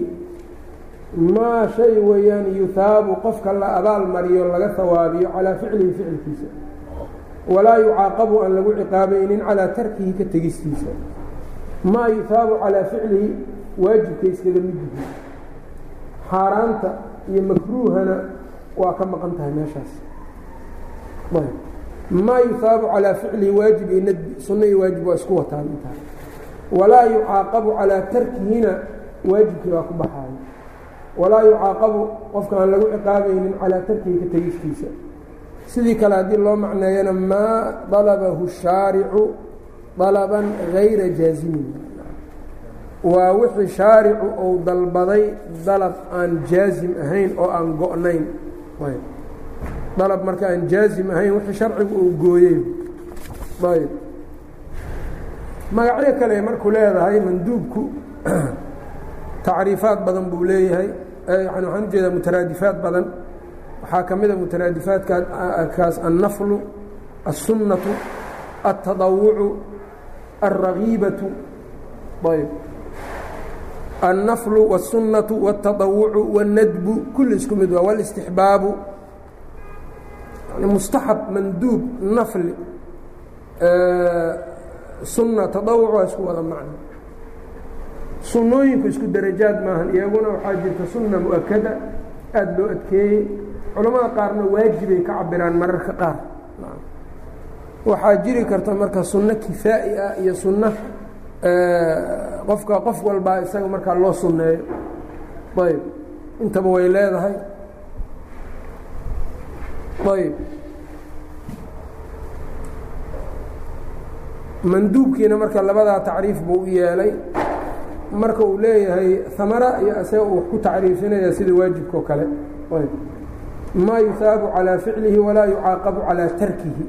maa shay weeyaan yuhaabu qofka la abaal mariyo laga hawaabiyo calaa ficlihi ficilkiisa. Walaa yucaaqabu aan lagu ciqaabaynin calaa tarkihi ka tegistiisa. Maa yuhaabu calaa ficlihi waajibkay iskaga mid yihiin. Xaaraanta iyo makruuhana waa ka maqan tahay meeshaas. Maa yuhaabu calaa ficlihi waajib iyo nadbi sunno iyo waajib waa isku wataan intaa walaa yucaaqabu calaa tarkihina waajibkii waa ku baxaayo walaa yucaaqabu qofka lagu ciqaabaynin calaa tarkihi ka tegistiisa sidii kale haddii loo macneeyana maa dalabahu shaaricu dalaban gayra jaazimin waa wixii shaaricu ou dalbaday dalab aan jaazim ahayn oo aan go-nayn. Dalab marka aan jaazim ahayn wixii sharcigu uu gooyey. Ayb. Magacyo kale markuu leedahay manduubku tacriifaad badan buu leeyahay yani waxaan ujeedaa mutaraadifaad badan waxaa ka mida mutaraadifaadkaas annaflu الsunnatu التaطawucu الragiibatu ayb الnaflu والsunaةu والتaطawucu والnadbu kulli isku mid waa wاlاstixbaabu mustaxab manduub nafli sunna taطawuc waa isku wada macno sunnooyinku isku darajaad maahan iyaguna waxaa jirta sunna mu'akada aada loo adkeeyey. Culamada qaarna waajibay ka cabiraan mararka qaar. Waxaa jiri karta marka sunno kifaa'i ah iyo sunno qofka qof walbaa isaga markaa loo sunneeyo. Ayb intaba way leedahay. Ayb manduubkiina marka labadaa tacriif buu u yeelay marka uu leeyahay amara iyo isaga uu ku tacriifinaya sida waajibka oo kale. Maa yusaabu calىa ficlihi walaa yucaaqabu calىa tarkihi.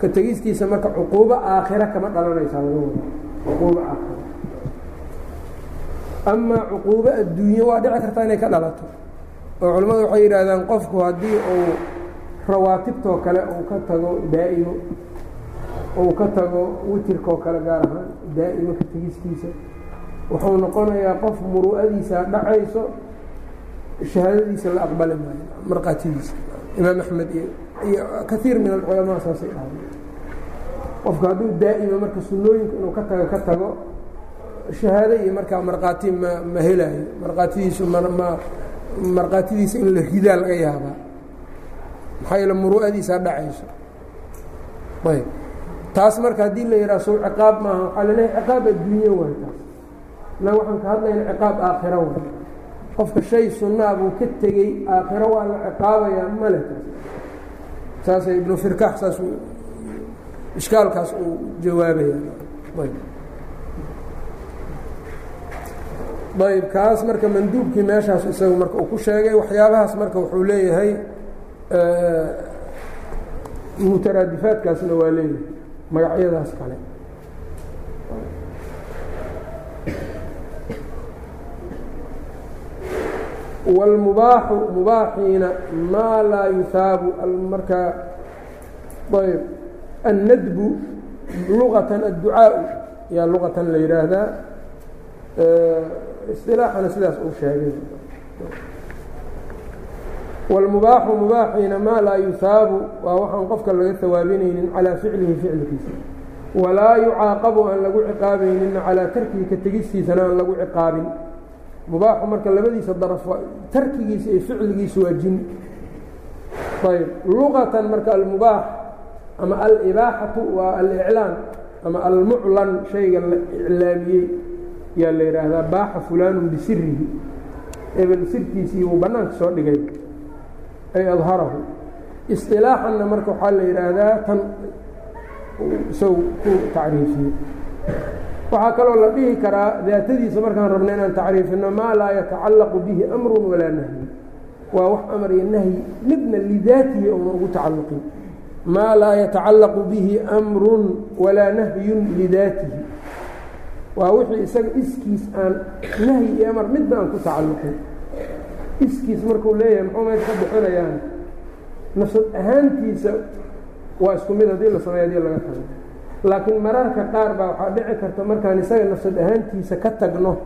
Ka tegistiisa marka cuquubo aakhira kama dhalanaysaa cuquubo adduunye waa dhici kartaa inay ka dhalato. Oo culimmadu waxay yidhaahdaan qofku haddii uu rawaatibtoo kale uu ka tago daa'imo uu ka tago witirkaoo kale gaar ahaan daa'imo ka tegistiisa wuxuu noqonayaa qof muru'adiisa dhacayso shahaadadiisa la aqbali maayo markhaatidiisa. Imaam axmed iyo kaiir min alculamaa saasay dhahay. Qofka hadduu daa'ima marka sunnooyinka inuu ka tago ka tago shahaado iyo markaa markhaati ma ma helaayo. Markhaatidiisu ma ma markhaatidiisa in la ridaa laga yaabaa. Maxaa yeele muru'adiisaa dhacayso. Ayb. Taas marka haddii la yidhaha sow ciqaab maaha waxaa la leeyahay ciqaab adduunye waay innaga waxaan ka hadlayna ciqaab aakhira way qofka shay sunnaa buu ka tegey aakhiro waa la ciqaabayaa male taas saasay ibnu firkaax saas ishkaalkaas uu jawaabaya ayb. Kaas marka manduubkii meeshaas isagu marka uu ku sheegay waxyaabahaas marka wuxuu leeyahay mutaraadifaadkaasna waa leeyahay magacyadaas kale wاlmubaaxu mubaaxiina maa laa yuhaabu markaa ayb annadbu luqatan adducaau yaa luqatan la yidhaahdaa istilaaxana sidaas uu sheegay wاlmubaaxu mubaaxiina maa laa yuhaabu waa waxaan qofka laga hawaabinaynin calaa ficlihi ficilkiisa walaa yucaaqabu aan lagu ciqaabaynina calaa tarkihi ka tegistiisana aan lagu ciqaabin mubaaxu marka labadiisa daraf tarkigiisa iyo ficligiisa waa jin. Ayb luqatan marka almubaax ama alibaaxatu waa aliclaan ama almuclan shayga la iclaamiyey yaa la yidhaahdaa baaxa fulaanu bisirihi ebel sirkiisii wuu bannaanka soo dhigay. Ay adharahu. Isilaaxanna marka waxaa la yidhaahdaa tan isaw ku tacriifiyey waxaa kaloo la dhihi karaa daatadiisa markaan rabna inaan tacriifino maa laa yatacallaqu bihi amru walaa nahyi. Waa wax amar iyo nahyi midna lidaatihi oona ugu tacalluqin. Maa laa yatacallaqu bihi amrun walaa nahyun lidaatihi. Waa wixii isaga iskiis aan nahyi iyo amar midna aan ku tacalluqin. Iskiis markuu leeyahay muxuu meesha ka bixinayaan? Nafsad ahaantiisa waa isku mid haddii la sameeyo haddii laga tago laakiin mararka qaar baa waxaa dhici karta markaan isaga nafsad ahaantiisa ka tagno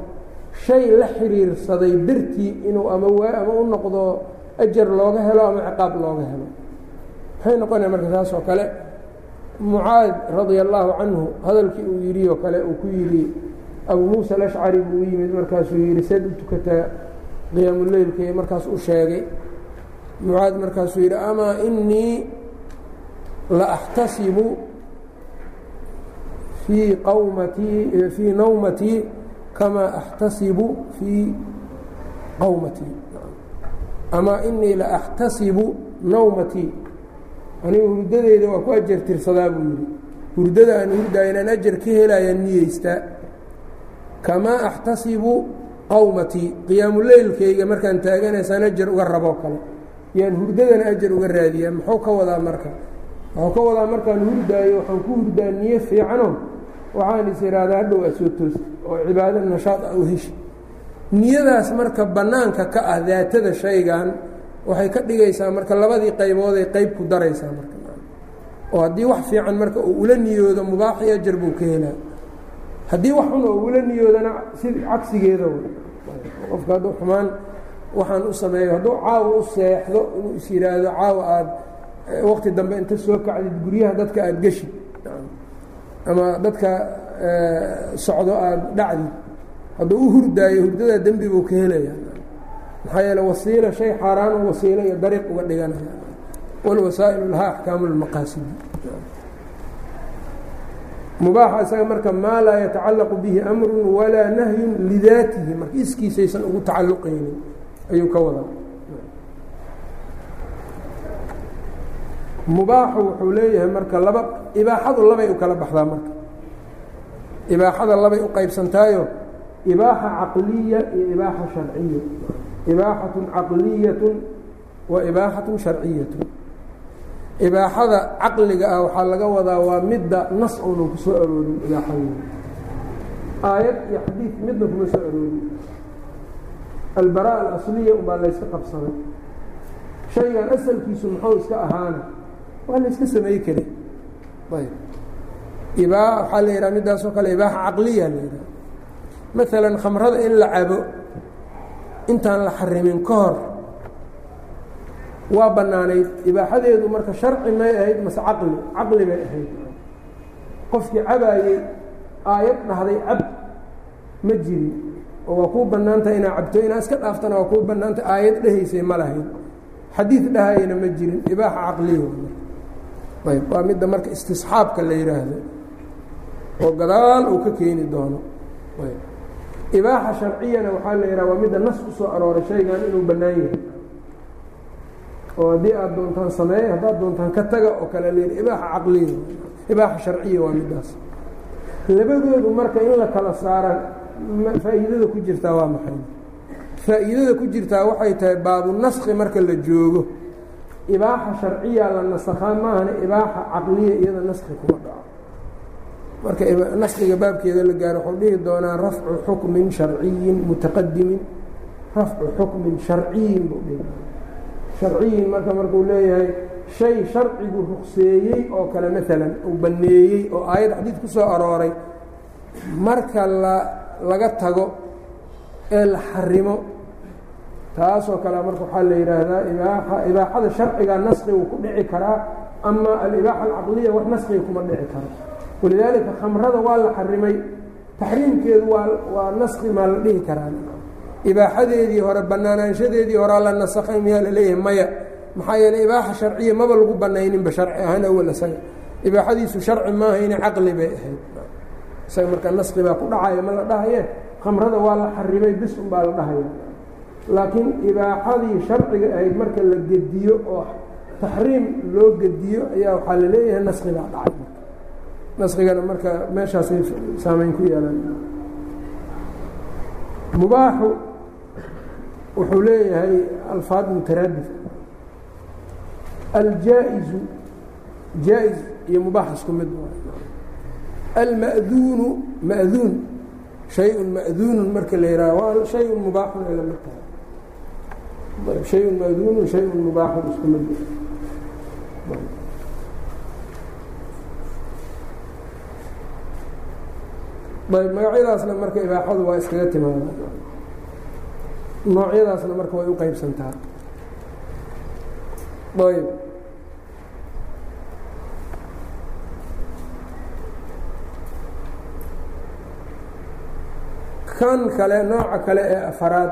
shay la xiriirsaday dartii inuu ama ama u noqdo ajar looga helo ama ciqaab looga helo. Maxay noqonaya marka saas oo kale mucaad radia allaahu canhu hadalkii uu yidhi oo kale uu ku yidhi abuu muusa alashcari buu u yimid markaasuu yidhi seed u tukataa qiyaamuleylkii markaas u sheegay. Mucaad markaasuu yidhi amaa inii la axtasibu fii qawmatii fii nawmatii kamaa axtasibu fii qawmatii amaa inii la axtasibu nawmatii anigu hurdadeyda waa ku ajar tirsadaa buu yidhi hurdada aan hurdaa inaan ajar ka helaya niyeystaa kamaa axtasibu qawmatii qiyaamuleylkayga markaan taaganaysaan ajar uga raboo kale yaan hurdadana ajar uga raadiyaa muxuu ka wadaa marka wuxuu ka wadaa markaan hurdaayo waxaan ku hurdaa niyo fiicano waxaan is ihahdaa hadhow aad soo toosta oo cibaado nashaad ah u heshi niyadaas marka bannaanka ka ah daatada shaygan waxay ka dhigaysaa marka labadii qaybooday qayb ku daraysaa marka. Oo haddii wax fiican marka uu ula niyoodo mubaaxi ajar buu ka helaa. Haddii wax xun oo ula niyoodana si cagsigeeda qofka hadduu xumaan waxaan u sameeyo. Hadduu caawa u seexdo inuu is yidhaahdo caawa aada waqti dambe inta soo kacdid guryaha dadka aada geshid ama dadka socdo aada dhacdid hadduu u hurdaayo hurdadaa dembi buu ka helaya. Maxaa yeele wasiilo shay xaaraan wasiilo iyo dariiq uga dhiganaya walwasaa'ilu lahaa axkaamu lmaqaasidi mubaaxa isaga marka maa laa yatacallaqu bihi amru walaa nahyun lidaatihi. Marka iskiisaysan ugu tacalluqaynin ayuu ka wadaa mubaaxu wuxuu leeyahay marka laba ibaaxadu labay u kala baxdaa marka. Ibaaxada labay u qaybsantaayo ibaaxa caqliya iyo ibaaxa sharciya. Ibaaxatun caqliyatun wa ibaaxatun sharciyatun. Ibaaxada caqliga ah waxaa laga wadaa waa midda nas uunan ku soo aroorin ibaaxadeeda aayad iyo xadiid midna kuma soo aroorin. Albaraa alasliya unbaa layska qabsaday. Shaygan asalkiisu muxuu iska ahaana waa la yska samey karay ayb. Ibaa waxaa la yidhaha middaasoo kale ibaaxa caqliya la yidhaha. Maalan khamrada in la cabo intaan la xarimin ka hor waa bannaanayd. Ibaaxadeedu marka sharci may ahayd mase caqli caqli bay ahayd. Qofkii cabaayey aayad dhahday cab ma jirin oo waa kuu bannaantahay inaa cabto inaa iska dhaaftana waa kuu bannaantay aayad dhehaysay ma lahayn. Xadiid dhahayana ma jirin ibaaxa caqliya ayb waa midda marka istisxaabka la yidhaahdo oo gadaal uu ka keeni doono. Ibaaxa sharciyana waxaa la yidhaha waa midda nas ku soo arooray shaygan inuu bannaan yahay. Oo haddii aad doontaan sameeye haddaad doontaan ka taga oo kale layidhi ibaaxa caqliya ibaaxa sharciya waa middaas. Labadoodu marka in la kala saara faa'iidada ku jirtaa waa maxay? Faa'iidada ku jirtaa waxay tahay baabu naski marka la joogo ibaaxa sharciya la nasakhaa maahana ibaaxa caqliya iyada naski kuma dhaco. Marka naskiga baabkeeda la gaaro wuxuu dhihi doonaa rafcu xukmin sharciyin mutaqadimin rafcu xukmin sharciyin buu dhihi sharciyin marka markuu leeyahay shay sharcigu rukseeyey oo kale maalan uu banneeyey oo aayad xadiid ku soo arooray marka la laga tago ee la xarimo taasoo kale marka waxaa la yidhaahdaa ibaaxa ibaaxada sharciga naskigu ku dhici karaa ama alibaaxa alcaqliya wax naskiga kuma dhici karo. Walidaalika khamrada waa la xarimay taxriimkeedu waa waa naski maa la dhihi karaa ibaaxadeedii hore bannaanaanshadeedii horaa la nasakhay miyaa la leeyahay maya. Maxaa yeeley ibaaxa sharciya maba lagu banayninba sharci ahaan awal isaga ibaaxadiisu sharci maaha ina caqli bay ahayd. Isaga markaa naski baa ku dhacaya ma la dhahaye? Khamrada waa la xarimay bis un baa la dhahaya laakiin ibaaxadii sharciga ahayd marka la gediyo oo taxriim loo gediyo ayaa waxaa la leeyahay naski baa dhacay naskigana marka meeshaasay saameyn ku yeelan mubaaxu wuxuu leeyahay alfaad mutaraadif aljaa-izu iyo mubaax isku mid alma'duunu ma'duun shay-un ma'duunun marka la yihaaha waa shay-un mubaaxun la mid tahay shay-un ma'duunun shay-un mubaaxun isku mid ayb magacyadaasna marka ibaaxadu waa iskaga timaada noocyadaasna marka way u qeybsantaa ayb kan kale nooca kale ee afaraad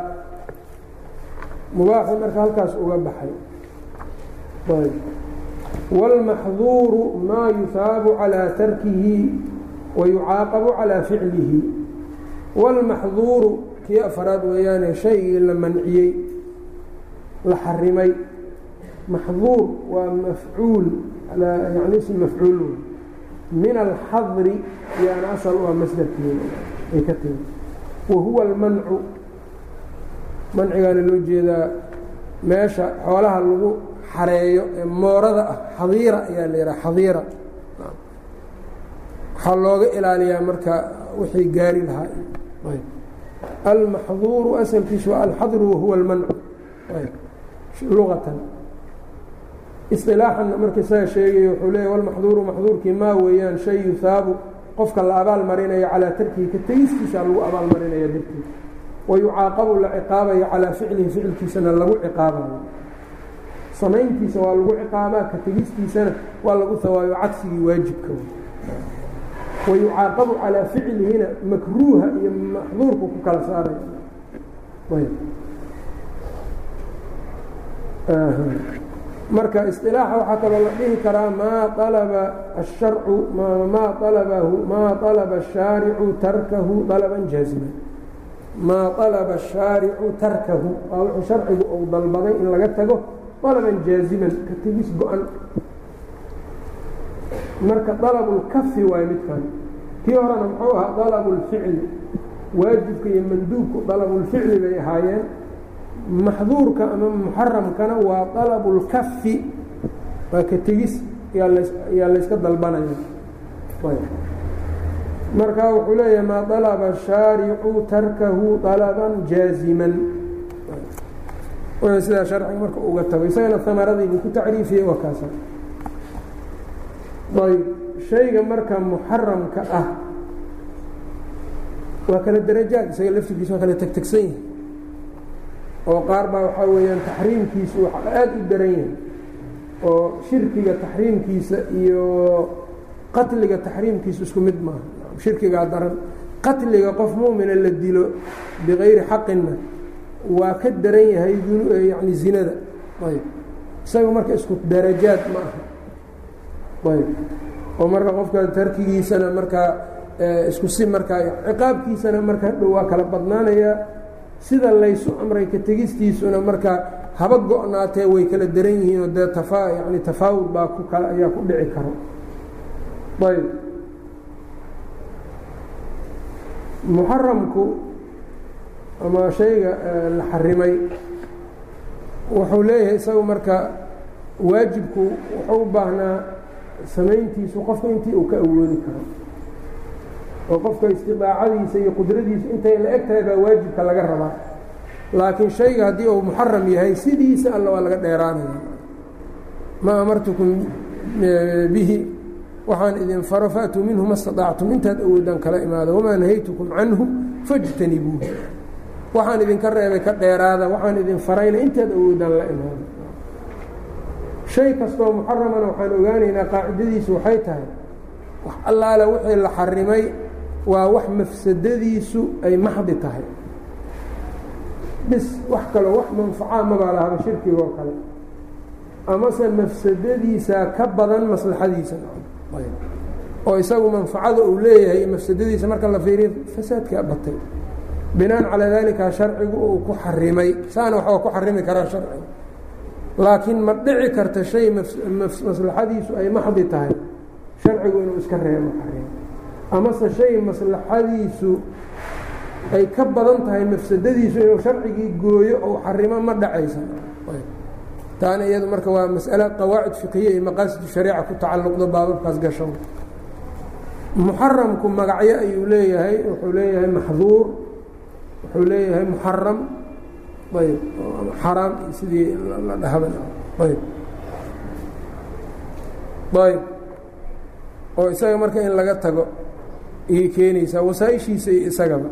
mubaaxi marka halkaas uga baxay ayb wاlmaxduuru maa yusaabu calىa tarkihi wayucaaqabu calىa ficlihi wاlmaxduuru kii afaraad weeyaane shaygii la manciyey la xarimay maxduur waa mafcuul yani ism mafcuul min alxadri yaana asal u ah masdarkeeda ay ka timi wa huwa almancu mancigaana loo jeedaa meesha xoolaha lagu xareeyo ee moorada ah xadiira ayaa la yidhaha xadiira. Waxaa looga ilaaliyaa marka wixii gaari lahaa. Almaxduuru asalkiisu waa alxadru wahuwa almancu. Luqatan isilaaxanna marka isaga sheegaya wuxuu leeya walmaxduuru maxduurkii maa weeyaan shay yuhaabu qofka la abaal calaa tarkihi ka tegistiisa lagu abaal marinaya dartiis wayucaaqabu la ciqaabayo calaa ficlihi ficilkiisana lagu ciqaabayo samayntiisa waa lagu ciqaabaa ka tegistiisana waa lagu hawaayo cagsigii waajibka wayucaaqabu calaa ficlihina makruuha iyo maxduurku ku kala saaray marka isilaaxa waxaa kaloo la dhihi karaa maa alaba asharcu maa alaba ashaaricu tarkahu alaban jaaziman maa alaba ashaaricu tarkahu waa wuxuu sharcigu uu dalbaday in laga tago alaban jaaziman ka tegis go-an. Marka dalabulkafi waayo midkan. Kii horena muxuu ahaa dalabulficli waajibka iyo manduubku dalabulficli bay ahaayeen. Maxduurka ama muxaramkana waa dalabulkafi waa ka tegis yaa layska dalbanaya marka wuxuu leeyahay maa dalaba shaaricu tarkahu dalaban jaaziman. Sidaa sharciga marka uga tago isagana amaradiibuu ku tacriifiyey waa kaasa ayb shayga marka muxaramka ah waa kala darajaad isaga laftirkiisa waa kala tegtegsan yahay. Oo qaar baa waxaa weeyaan taxriimkiisu aada u daran yahay. Oo shirkiga taxriimkiisa iyo qatliga taxriimkiisu isku mid maaha shirkigaa daran qatliga qof muumina la dilo bikayri xaqinna waa ka daran yahay yani zinada. Ayb. Isaga marka isku darajaad ma aha. Ayb. Oo marka qofka tarkigiisana markaa isku si markaa ciqaabkiisana marka hadhow waa kala badnaanayaa sida laysu amray ka tegistiisuna marka haba go-naatee way kala daran yihiinoo dee tafa yani tafaawud baa ku kala ayaa ku dhici karo. Ayb muxaramku ama shayga la xarimay wuxuu leeyahay isagu marka waajibku wuxuu u baahnaa samayntiisu qofka intii uu ka awoodi karo. Oo qofka istidaacadiisa iyo qudradiisu intay la eg tahay baa waajibka laga rabaa. Laakiin shayga haddii uu muxaram yahay sidiisa alla waa laga dheeraanaya ma amartukum bihi waxaan idin faro faatuu minhu ma staطactum intaad awoodaan kala imaada wamaa nahaytukum canhu fاjtanibuuh waxaan idinka reebay ka dheeraada waxaan idin farayna intaad awoodaan la imaada shay kastoo muxaramana waxaan ogaanaynaa qaacidadiisu waxay tahay wax allaale wixii la xarimay waa wax mafsadadiisu ay maxdi tahay. Bis wax kaloo wax manfacaa mabaa lahaba shirkigoo kale. Amase mafsadadiisa ka badan maslaxadiisa oo isagu manfacada uu leeyahay mafsadadiisa marka la fiiriyo fasaadkaa batay. Binaan calaa daalika sharcigu uu ku xarimay. Saana wax waa ku xarimi karaa sharciga laakiin ma dhici karta shay maslaxadiisu ay maxdi tahay. Sharcigu inuu iska reebo xarimo amase shay maslaxadiisu ay ka badan tahay mafsadadiisu inuu sharcigii gooyo ou xarimo ma dhacaysa taana iyadu marka waa mas'ale qawaacid fiqiya iyo maqaasidu shariica ku tacalluqdo baababkaas gasho. Muxaramku magacyo ayuu leeyahay wuxuu leeyahay maxduur wuxuu leeyahay muxaram ayb xaraam sidii la dhahaba ayb. Ayb. Oo isaga marka in laga tago ayay keenaysaa wasaaishiisa iyo isagaba.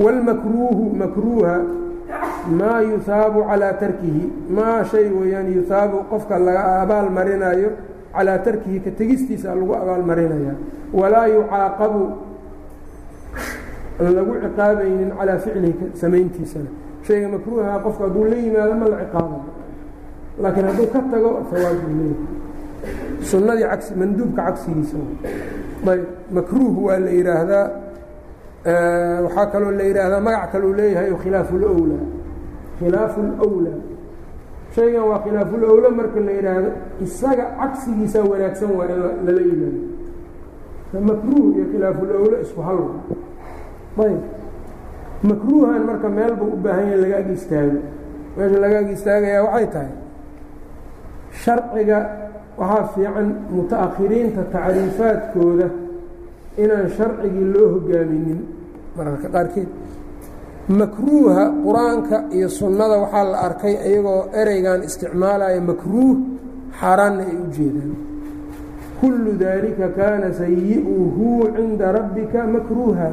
Wاlmakruuhu makruuha maa yuhaabu calaa tarkihi maa shay weyaan yuhaabu qofka laga abaal marinayo calaa tarkihi ka tegistiisa lagu abaal marinaya walaa yucaaqabu lagu ciqaabaynin calaa ficlihi samayntiisana. Shayga makruuha qofka hadduu la yimaado ma la ciqaabay laakiin hadduu ka tago sawaab buu cagsi manduubka cagsigiisa. Ayb makruuh waa la yidhaahdaa waxaa kaloo la yidhaahdaa magac kalou leeyahay khilaafu اlowlaa khilaafu اlowlaa shaygan waa khilaafulowla marka la yidhaahdo isaga cagsigiisaa wanaagsan waa in lala yimaado. Makruuh iyo khilaafulowla isku hal ayb. Makruuhan marka meel u baahan yahay laga ag istaago. Meesha lagaaga istaagayaa waxay tahay sharciga waxaa fiican muta-akhiriinta tacriifaadkooda inaan sharcigii loo hogaaminin mararka qaarkeed makruuha qur'aanka iyo sunnada waxaa la arkay iyagoo ereygan isticmaalaya makruuh xaaraanna ay u jeedaan. Kullu daalika kaana sayi'uhu cinda rabbika makruuha.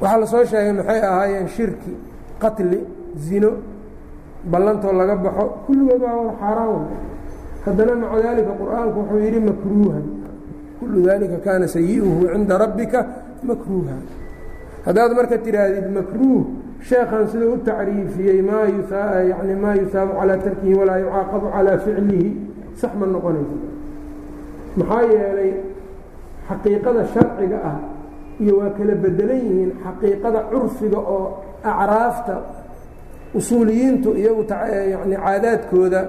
Waxaa la soo sheegay maxay ahaayeen shirki qatli zino ballantoo laga baxo. Kulligood waa xaaraan. Haddana maca daalika qur'aanku wuxuu yidhi makruuhan kullu daalika kaana sayi'uhu cinda rabbika makruuha haddaad marka tidhaahdid makruuh sheekhan siduu u tacriifiyey maa yani maa yusaabu calaa tarkihi walaa yucaaqabu calaa ficlihi sax ma noqonaysa maxaa yeelay xaqiiqada sharciga ah iyo waa kala bedelan yihiin xaqiiqada curfiga oo acraafta usuuliyiintu iyagu yani caadaadkooda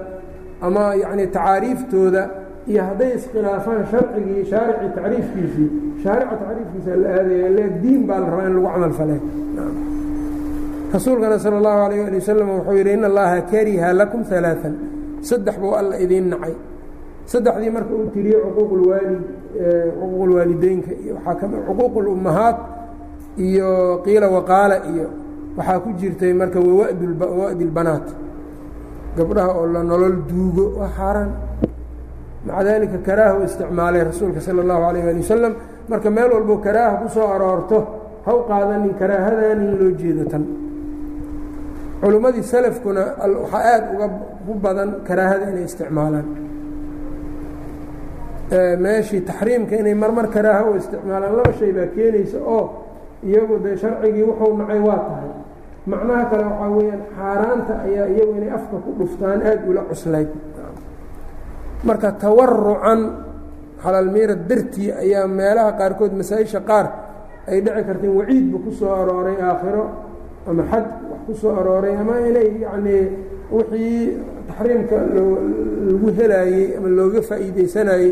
ama yani tacaariiftooda iyo hadday iskhilaafaan sharcigii shaarici tacriifkiisii shaarica tacriifkiisa la aadaya le diin baa la rabaa in lagu camal fale rasuulkana sala allahu alayh ali wasalam wuxuu yidhi in allaha kariha lakum alaaan saddex buu alla idiin nacay. Saddexdii marka uu tiriyey cuquuqulwaalid cuquuqulwaalideynka iyo waxaa kami cuquuqulummahaat iyo qiila waqaala iyo waxaa ku jirtay marka wawa'di lbanaat gabdhaha oo la nolol duugo waa xaaraan maca daalika karaaha u isticmaalay rasuulka sala allahu alayh ali wasalam marka meel walbo karaaha ku soo aroorto ha u qaadanin karaahadan in loo jeedo tan. Culimmadii salafkuna waxaa aada uga u badan karaahada inay isticmaalaan. Meeshii taxriimka inay marmar karaaha u isticmaalaan laba shay baa keenaysa oo iyagu dee sharcigii wuxuu nacay waa tahay. Macnaha kale waxaa weeyaan xaaraanta ayaa iyagu inay afka ku dhuftaan aada ula cuslayd marka tawarucan xalaalmiira dartii ayaa meelaha qaarkood masaa-isha qaar ay dhici karta in waciidba ku soo arooray aakhiro ama xad wax ku soo arooray ama inay yacnii wixii taxriimka lagu helaayey ama looga faa'iideysanayey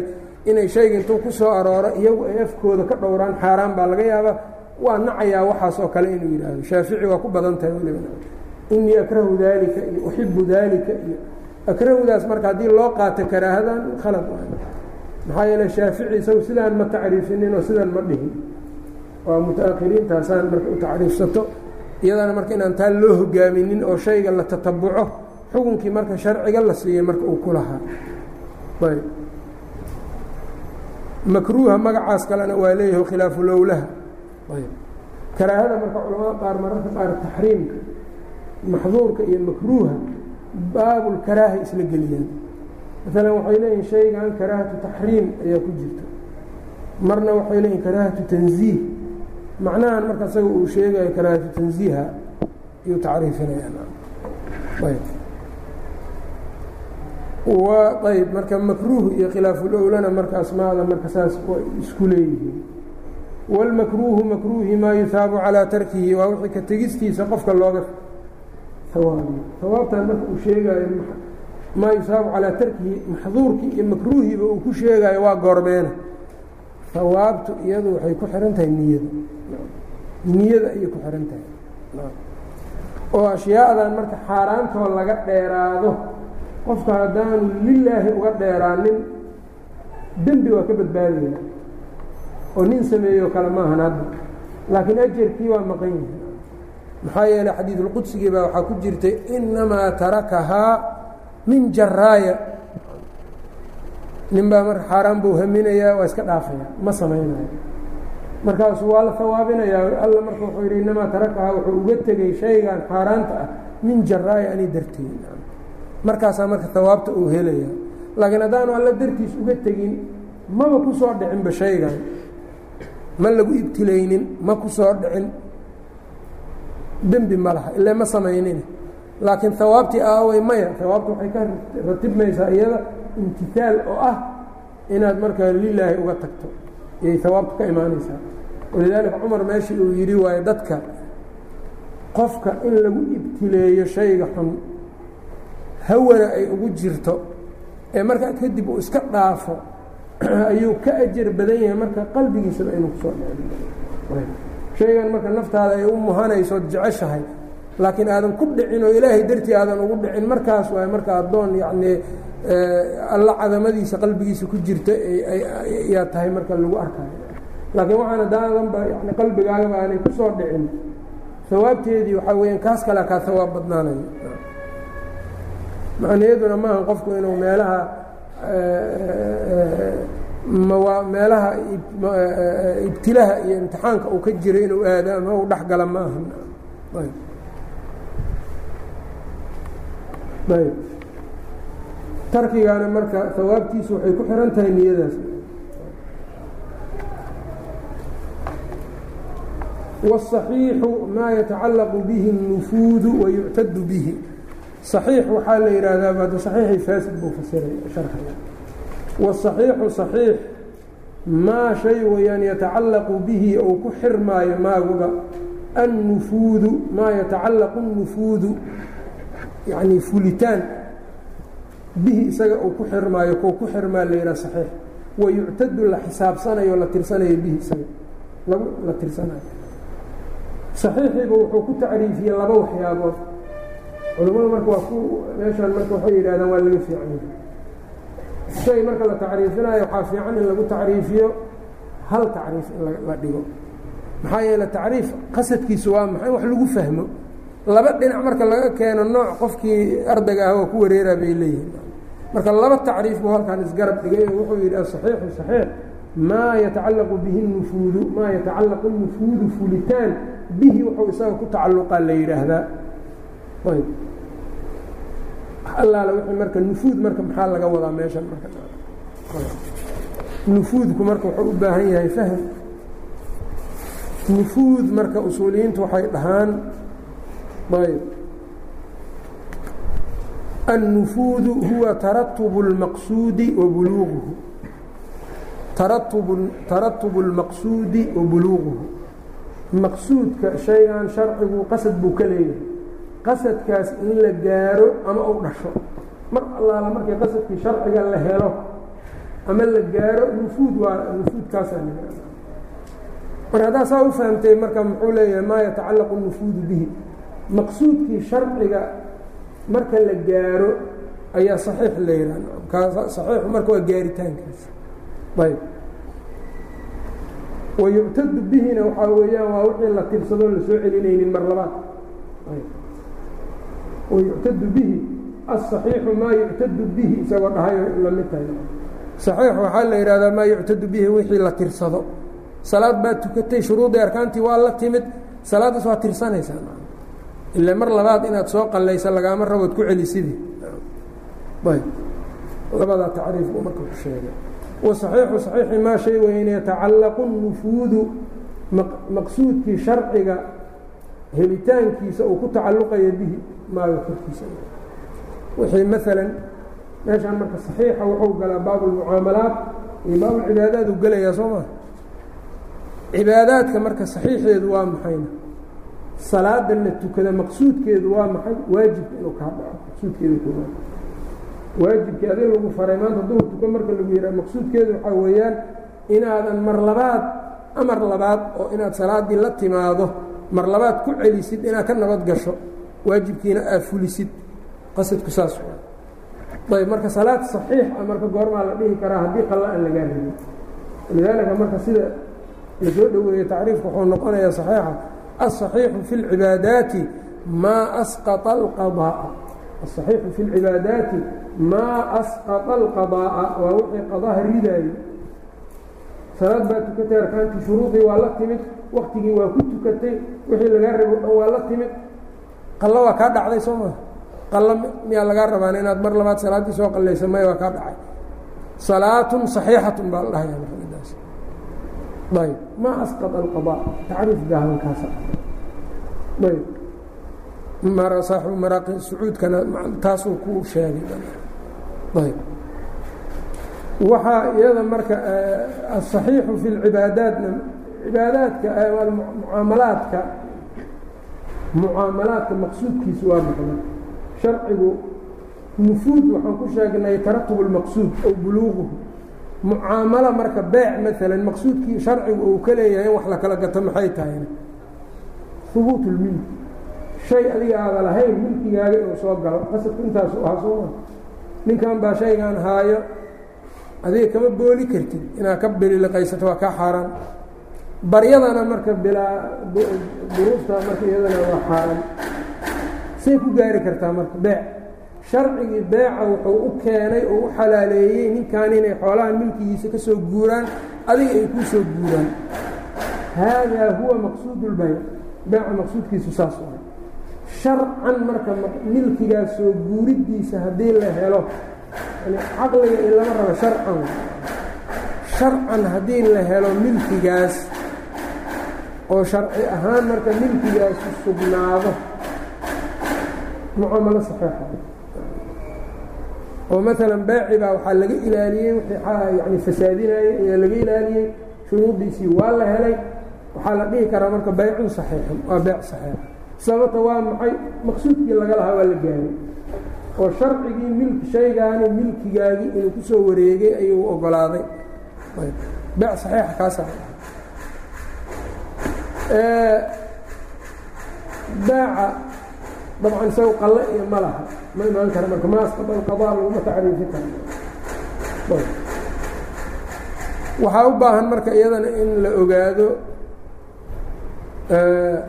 inay shayga intuu ku soo arooro iyagu ay afkooda ka dhowraan xaaraan baa laga yaabaa. Waa nacayaa waxaas oo kale inuu yidhaahdo. Shaafici waa ku badan tahay waliba inii akrahu daalika iyo uxibu daalika iyo akrahudaas marka haddii loo qaato karaahadan khalad maxaa yeele shaafici isagu sidaan ma tacriifinin oo sidaan ma dhihin waa muta-akhiriintaasaan marka u tacriifsato iyadana marka inaan taa loo hogaaminin oo shayga la tatabuco xukunkii marka sharciga la siiyey marka uu ku ayb makruuha magacaas kalena waa leeyahay khilaafu lowlaha ayb karaahada marka culamada qaar mararka qaar taxriimka maxduurka iyo makruuha baabulkaraaha isla geliyaan maalan waxay leeyihiin shaygan karaahatu taxriim ayaa ku jirta. Marna waxay leeyihiin karaahatu tanziih. Macnahan marka isaga uu sheegayo karaahatu tanziiha ayuu tacriifinayayb ayb. Marka makruuh iyo khilaafulowlana marka asmaada marka saas isku leeyihiin. Wاlmakruuhu makruuhi maa yusaabu calىa tarkihi waa wixii ka tegistiisa qofka looga hawaabiyo hawaabtan marka uu sheegaayo maa yusaabu calىa tarkihi maxduurkii iyo makruuhiiba uu ku sheegaayo waa goormeena hawaabtu iyadu waxay ku xihan tahay niyada niyada ayay ku xihan tahay. Oo ashyaadan marka xaaraantoo laga dheeraado qofka haddaanu lilaahi uga dheeraanin dembi waa ka badbaadaya. Oo nin sameeyo kale maahan hadda. Laakiin ajarkii waa maqan yahay maxaa yeeley xadiidulqudsigii baa waxaa ku jirtay inamaa tarakahaa min jaraaya nin baa marka xaaraan buu haminayaa waa iska dhaafaya ma samaynayo markaasuu waa la hawaabinayaa alla marka wuxuu yidhi inamaa tarakahaa wuxuu uga tegey shaygan xaaraanta ah min jaraaya ani darteed. Markaasaa marka hawaabta uu helaya laakiin haddaanu alla dartiis uga tegin maba ku soo dhicinba shaygan ma lagu ibtilaynin ma ku soo dhicin dembi ma laha ile ma samaynin. Laakiin hawaabtii aaway maya. Hawaabta waxay ka ratibmaysaa iyada imtihaal oo ah inaad markaa lilaahi uga tagto. Iyay hawaabta ka imaanaysaa. Walidaalika cumar meeshii uu yidhi waayo dadka qofka in lagu ibtileeyo shayga xun hawana ay ugu jirto ee markaa kadib uu iska dhaafo ayuu ka ajar badan yahay marka qalbigiisaba inuu ku soo dhicin shaygan marka naftaada ay u muhanayso jeceshahay laakiin aadan ku dhicin oo ilaahay dartii aadan ugu dhicin markaas waay marka addoon yacnii alla cadamadiisa qalbigiisa ku jirta yaa tahay marka lagu arkayo. Laakiin waxaan hadaadanba yani qalbigaagaba aanay ku soo dhicin. Hawaabteedii waxaa weyaan kaas kale kaa hawaab badnaanayo macniyaduna maaha qofku inuu meelaha meelaha ibtilaha iyo imtixaanka uu ka jiro inuu aado ama u dhex gala ma aha ayb tarkigaana marka hawaabtiisu waxay ku xihan tahay niyadaas wالصaxiixu maa yatacallaqu bihi الnufuudu wayuctadu bihi صaxiix waxaa la yidhaahdaa bada صaxiixii faasid buu fasiray sharxaya wsaxiixu saxiix maa shay weyaan yatacallaqu bihi ou ku xirmaayo maaguba annufuudu maa yatacallaqu اnufuudu yanii fulitaan bihi isaga uu ku xirmaayo kuu ku xirmaa la yidhaha saxiix. Wayuctadu la xisaabsanayo la tirsanayo bihi isaga lagu la tirsanayo. Saxiixiiba wuxuu ku tacriifiyey laba waxyaabood. Culammadu marka waa ku meeshaan marka waxay yidhahdaan waa laga fiicanya shay marka la tacriifinayo waxaa fiican in lagu tacriifiyo hal tacriif in la dhigo. Maxaa yeele tacriif qasadkiisu waa maxay? Wax lagu fahmo. Laba dhinac marka laga keeno nooc qofkii ardayga ah oo ku wareeraa bay leeyihiin marka laba tacriif buu halkaan isgarab dhigay wuxuu yidhi asaxiixu saxiix maa yatacallaqu bihi nufuudu maa yatacallaqu nufuudu fulitaan bihi wuxuu isaga ku tacalluqaa la yidhaahdaa allaale w marka nufuud marka maxaa laga wadaa meeshan nufuudku marka wuxuu u baahan yahay fahm. Nufuud marka usuuliyiintu waxay dhahaan ayb annufuudu huwa taratubu اlmaqsuudi wa buluuguhu. Taratubu taratubu maqsuudka shaygan sharcigu qasad buu ka leeyahay qasadkaas in la gaaro ama u dhasho. Mar allaala markii qasadkii sharciga la helo ama la gaaro nufuud waa nufuudkaasaa mar haddaa saa ufahamtay marka muxuu leeyahay maa yatacallaqu nufuudu bihi. Maqsuudkii sharciga marka la gaaro ayaa saxiix la yidhah kasaxiixu marka waa gaaritaankaas ayb wayuctadu bihina waxaa weeyaan waa wixii la tirsado la soo celinaynin mar labaad wayuctadu bihi asaxiixu maa yuctadu bihi isagoo dhahay la mid tahay. Saxiix waxaa la yidhahdaa maa yuctadu bihi wixii la tirsado. Salaad baad tukatay shuruudii arkaantii waa la timid salaaddaas waa tirsanaysaa ile mar labaad inaad soo qalaysa lagaama rabood ku celisidii ayb. Labadaa tacriif buu marka ku sheegay. Wasaxiixu saxiixi maa shay weyne yatacallaqu nufuudu maqsuudkii sharciga helitaankiisa uu ku tacalluqaya bihi maaga korkiisa. Wixii maalan meeshaan marka saxiixa wuxuu galaa baabulmucaamalaad iyo baabulcibaadaad uu gelayaa soo maa cibaadaadka marka saxiixeedu waa maxayna salaada la tukada maqsuudkeedu waa maxay? Waajibka inuu kaa dhaco maqsuudkeedu koowaad waajibkii adin lagu faray maanta hadduu tuko marka lagu yihaa maqsuudkeedu waxaa weeyaan inaadan mar labaad amar labaad oo inaad salaaddii la timaado mar labaad ku celisid inaad ka nabad gasho waajibkiina aad fulisid qasadku saas waa ayb marka salaad saxiix a marka goormaa la dhihi karaa haddii qalla aan lagaa rabin walidaalika marka sida la soo dhoweeye tacriifka wuxuu noqonayaa saxiixa الصaxiixu fi اlcibaadaati maa asqaطa اlqaضaaءa aلصaxiixu fi اlcibaadaati maa asqaطa اlqaضaaءa waa wixii qadaha ridaayo salaad baa tukatay arkaantii shuruudii waa la timid waktigii waa ku tukatay wixii lagaa rabo dhan waa la timid qallo waa kaa dhacday soo maa qallo miyaa lagaa rabaan inaad mar labaad salaaddii soo qallaysa maya waa kaa dhacay salaatun صaxiixatun baa la dhahaya mardaas ayb ma asqط الqضاء tacriif gaabankaasa ayb maraaqi sacuudkana taasuu ku sheegay ayb waxaa iyada marka aلصaxiixu fi اlcibaadaatna cibaadaadka mucaamalaadka. Mucaamalaadka maqsuudkiisu waa maxay sharcigu nufuud waxaan ku sheegnay taratub اlmaqsuud aw buluuguhu mucaamalo marka beec maalan maqsuudkii sharcigu uu ka leeyahay wax la kala gato maxay tahay? Hubuut اlmilk shay adiga lahayn milkigaaga inuu soo galo. Qasadku intaasu ahaa sooma ninkan baa shaygan haayo adiga kama booli kartid. Inaad ka bililiqaysato waa kaa xaaraan baryadana marka bilaa duruufta marka iyadana waa xaaraan say ku gaari kartaa marka beec sharcigii beeca wuxuu u keenay oo u xalaaleeyey ninkan inay xoolaha milkigiisa ka soo guuraan adiga ay kuu soo guuraan. Haadaa huwa maqsuud اlbayc beeca maqsuudkiisu saas ah sharcan marka milkigaas soo guuriddiisa haddii la helo caqliga in lama rabo sharcan. Sharcan haddii la helo milkigaas oo sharci ahaan marka milkigaasu sugnaado mucaamalo saxiixa oo maalan beeci baa waxaa laga ilaaliyey wixii yani fasaadinayay ayaa laga ilaaliyey shuruuddiisii waa la helay. Waxaa la dhihi karaa marka baycun saxiixun waa beec saxiixa sababta waa maxay? Maqsuudkii laga lahaa waa la gaaray oo sharcigii milki shaygaani milkigaagii inuu ku soo wareegay ayuu ogolaaday. Beec saxiixa kaasa beeca dabcan isaga qalle iyo ma laha. Ma imaan kara marka maasqaba alqadaa laguma tacriifi karo. Waxaa u baahan marka iyadana in la ogaado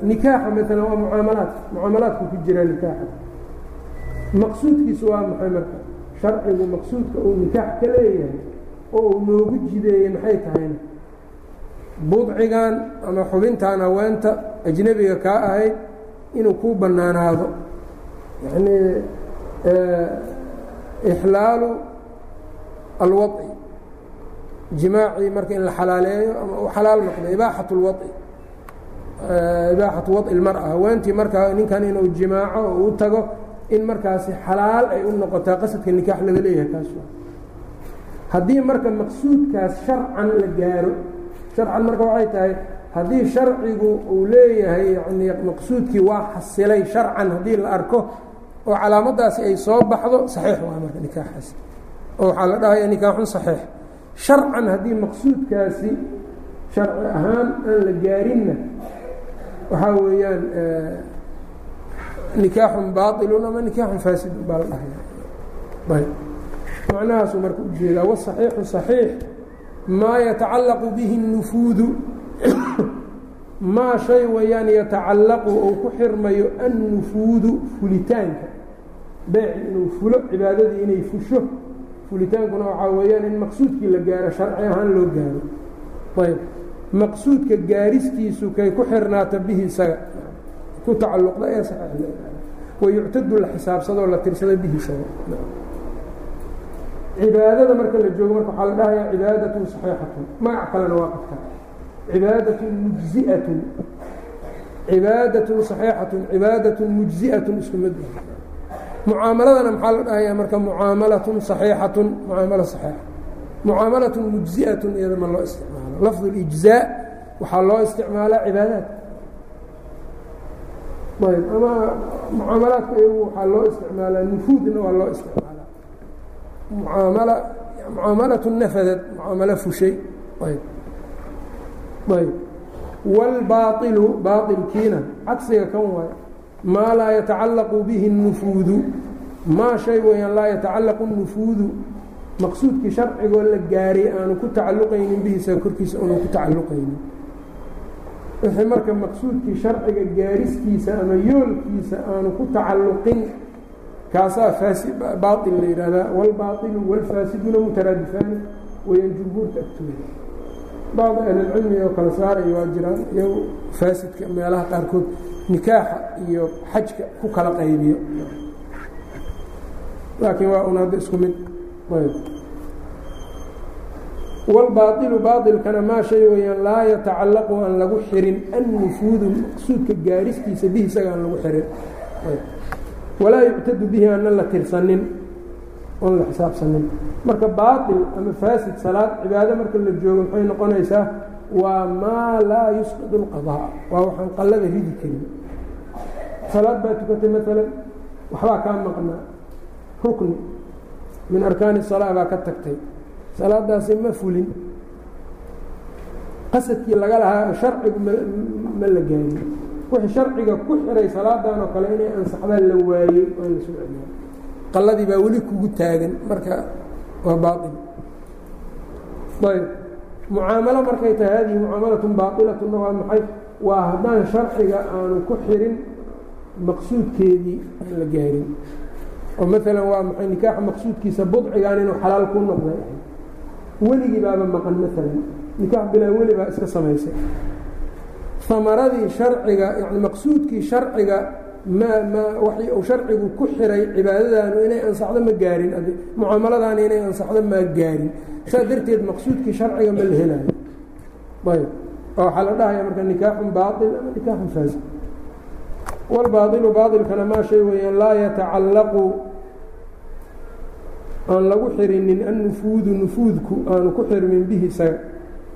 nikaaxa maalan waa mucaamalaadka mucaamalaadku ku jira nikaaxa. Maqsuudkiisu waa maxay marka? Sharcigu maqsuudka uu nikaax ka leeyahay oo uu noogu jideeyey maxay tahayna budcigan ama xubintan haweenta ajnebiga kaa ahayd inuu kuu bannaanaado. Yanii ixlaalu alwaci jimaacii marka in la xalaaleeyo ama uu xalaal noqdo ibaaxat lwaci ibaaxatu waci lmara haweentii markaa ninkan inuu jimaaco oo uu tago in markaasi xalaal ay u noqotaa qasadka nikaax laga leeyahay kaas haddii marka maqsuudkaas sharcan la gaaro sharcan marka waxay tahay haddii sharcigu uu leeyahay yani maqsuudkii waa xasilay sharcan haddii la arko oo calaamaddaasi ay soo baxdo saxiix waa marka nikaaxaas oo waxaa la dhahaya nikaaxun saxiix. Sharcan haddii maqsuudkaasi sharci ahaan aan la gaarinna waxaa weeyaan nikaaxun baailun ama nikaaxun faasidun baa la dhahaya ayb. Macnahaasuu marka u jeedaa wasaxiixu saxiix maa yatacallaqu bihi الnufuudu maa shay wayaan yatacallaqu uu ku xirmayo annufuudu fulitaanka. Beeci inuu fulo cibaadadii inay fusho fulitaankuna waxaa weeyaan in maqsuudkii la gaaro sharci ahaan loo gaaro. Ayb. Maqsuudka gaaristiisu kay ku xirnaata bihi isaga. Ku tacalluqda ee saxiix wayuctadu la xisaabsadoo la tirsada bihi isaga cibaadada marka la joogo marka waxaa la dhahayaa cibaadatun saxiixatun magac kalena waa qabtaa cibaadatun mujziatun. Cibaadatun saxiixatun cibaadatun mujziatun isku mid. Mucaamaladana maxaa la dhahayaa marka mucaamalatun saxiixatun mucaamalo saxiixa. Mucaamalatun mujziatun iyada ma loo isticmaalo. Lafdu lijzaa waxaa loo isticmaalaa cibaadaat ayb ama mucaamalaadka iyagu waxaa loo isticmaalaa nufuudna waa loo isticmaalaa mucaamala mucaamalatu nafadad mucaamalo fushay ayb ayb wاlbaailu baailkiina cagsiga kan waayo maa laa yatacallaqu bihi الnufuudu maa shay weyaan laa yatacallaqu الnufuudu maqsuudkii sharcigoo la gaaray aanu ku tacalluqaynin bihiisa korkiisa aanu ku tacalluqaynin wixii marka maqsuudkii sharciga gaaristiisa ama yoolkiisa aanu ku tacalluqin kaasaa faasi baail la yidhaahdaa walbaailu walfaasiduna mutaraadifaani wayaan jumhuurta agtooda bacd ahlilcilmi oo kala saaray waa jiraan iyagu faasidka meelaha qaarkood nikaaxa iyo xajka ku kala qaybiyo laakiin waa un hadda isku mid wlbaailu baailkana maa shay weyaan laa yatacallaqu aan lagu xirin annufuudu maqsuudka gaaristiisa bih isaga lagu xirin walaa yuctadu bihi aanan la tirsanin oon la xisaabsanin marka baail ama faasid salaad cibaado marka la joogo maxay noqonaysaa waa maa laa yusqid اlqadaa waa waxaan qallada ridi karin salaad baa tukatay maalan waxbaa kaa maqnaa rukni min arkaani الsalaa baa ka tagtay salaadaasi ma fulin qasadkii laga lahaa sharcigu ma la gaarin wixii sharciga ku xiray salaadan oo kale inay ansaxdaan la waayey waa la soo celiya qalladii baa weli kugu taagan marka waa baail ayb. Mucaamalo markay tahay hadihi mucaamalatun baailatuna waa maxay? Waa haddaan sharciga aanu ku xirin maqsuudkeedii aan la gaarin. Oo maalan waa maxay nikaaxa maqsuudkiisa budcigan inuu xalaal ku noqday. Weligii baaba maqan maalan nikaax bilaa weli baa iska samaysay amaradii sharciga yani maqsuudkii sharciga ma ma waxii uu sharcigu ku xiray cibaadadaanu inay ansaxdo ma gaarin. Mucaamaladaani inay ansaxdo maa gaarin. Saa darteed maqsuudkii sharciga ma la helayo ayb oo waxaa la dhahaya marka nikaaxun baail ama nikaaxun faasi wاlbaailu baailkana maa shay weeyaan laa yatacallaqu. Aan lagu xirinin annufuudu nufuudku aanu ku xirmin bihi isaga.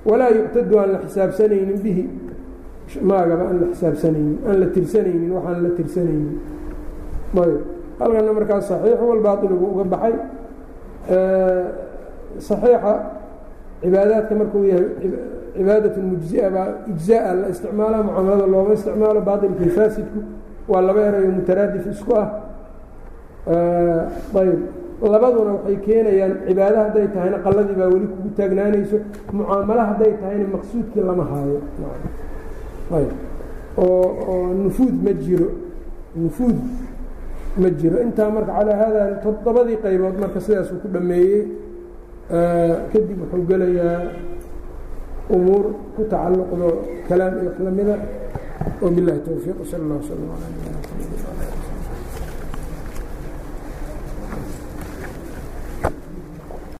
Walaa yuctadu aan la xisaabsanaynin bihi maagaba aan la xisaabsanaynin aan la tirsanaynin waxaan la tirsanaynin. Ayb. Halkana markaas saxiixu walbaailugu uga baxay. Saxiixa cibaadaadka markuu yahay cibaadat mujzia baa ijzaa la isticmaala mucaamalada looma isticmaalo baailkii faasidku waa laba erayo mutaraadif isku ah. Ayb. Labaduna waxay keenayaan cibaado hadday tahayna qaladii baa weli kugu taagnaanayso mucaamalo hadday tahayna maqsuudkii lama haayo oo nufuud ma jiro. Nufuud ma jiro. Intaa marka calaa haada toddobadii qaybood marka sidaasuu ku dhameeyey kadib wuxuu gelayaa umuur ku tacalluqdo kalaam iyo wax lamida wabilahi towfiiq sal اllah slm ala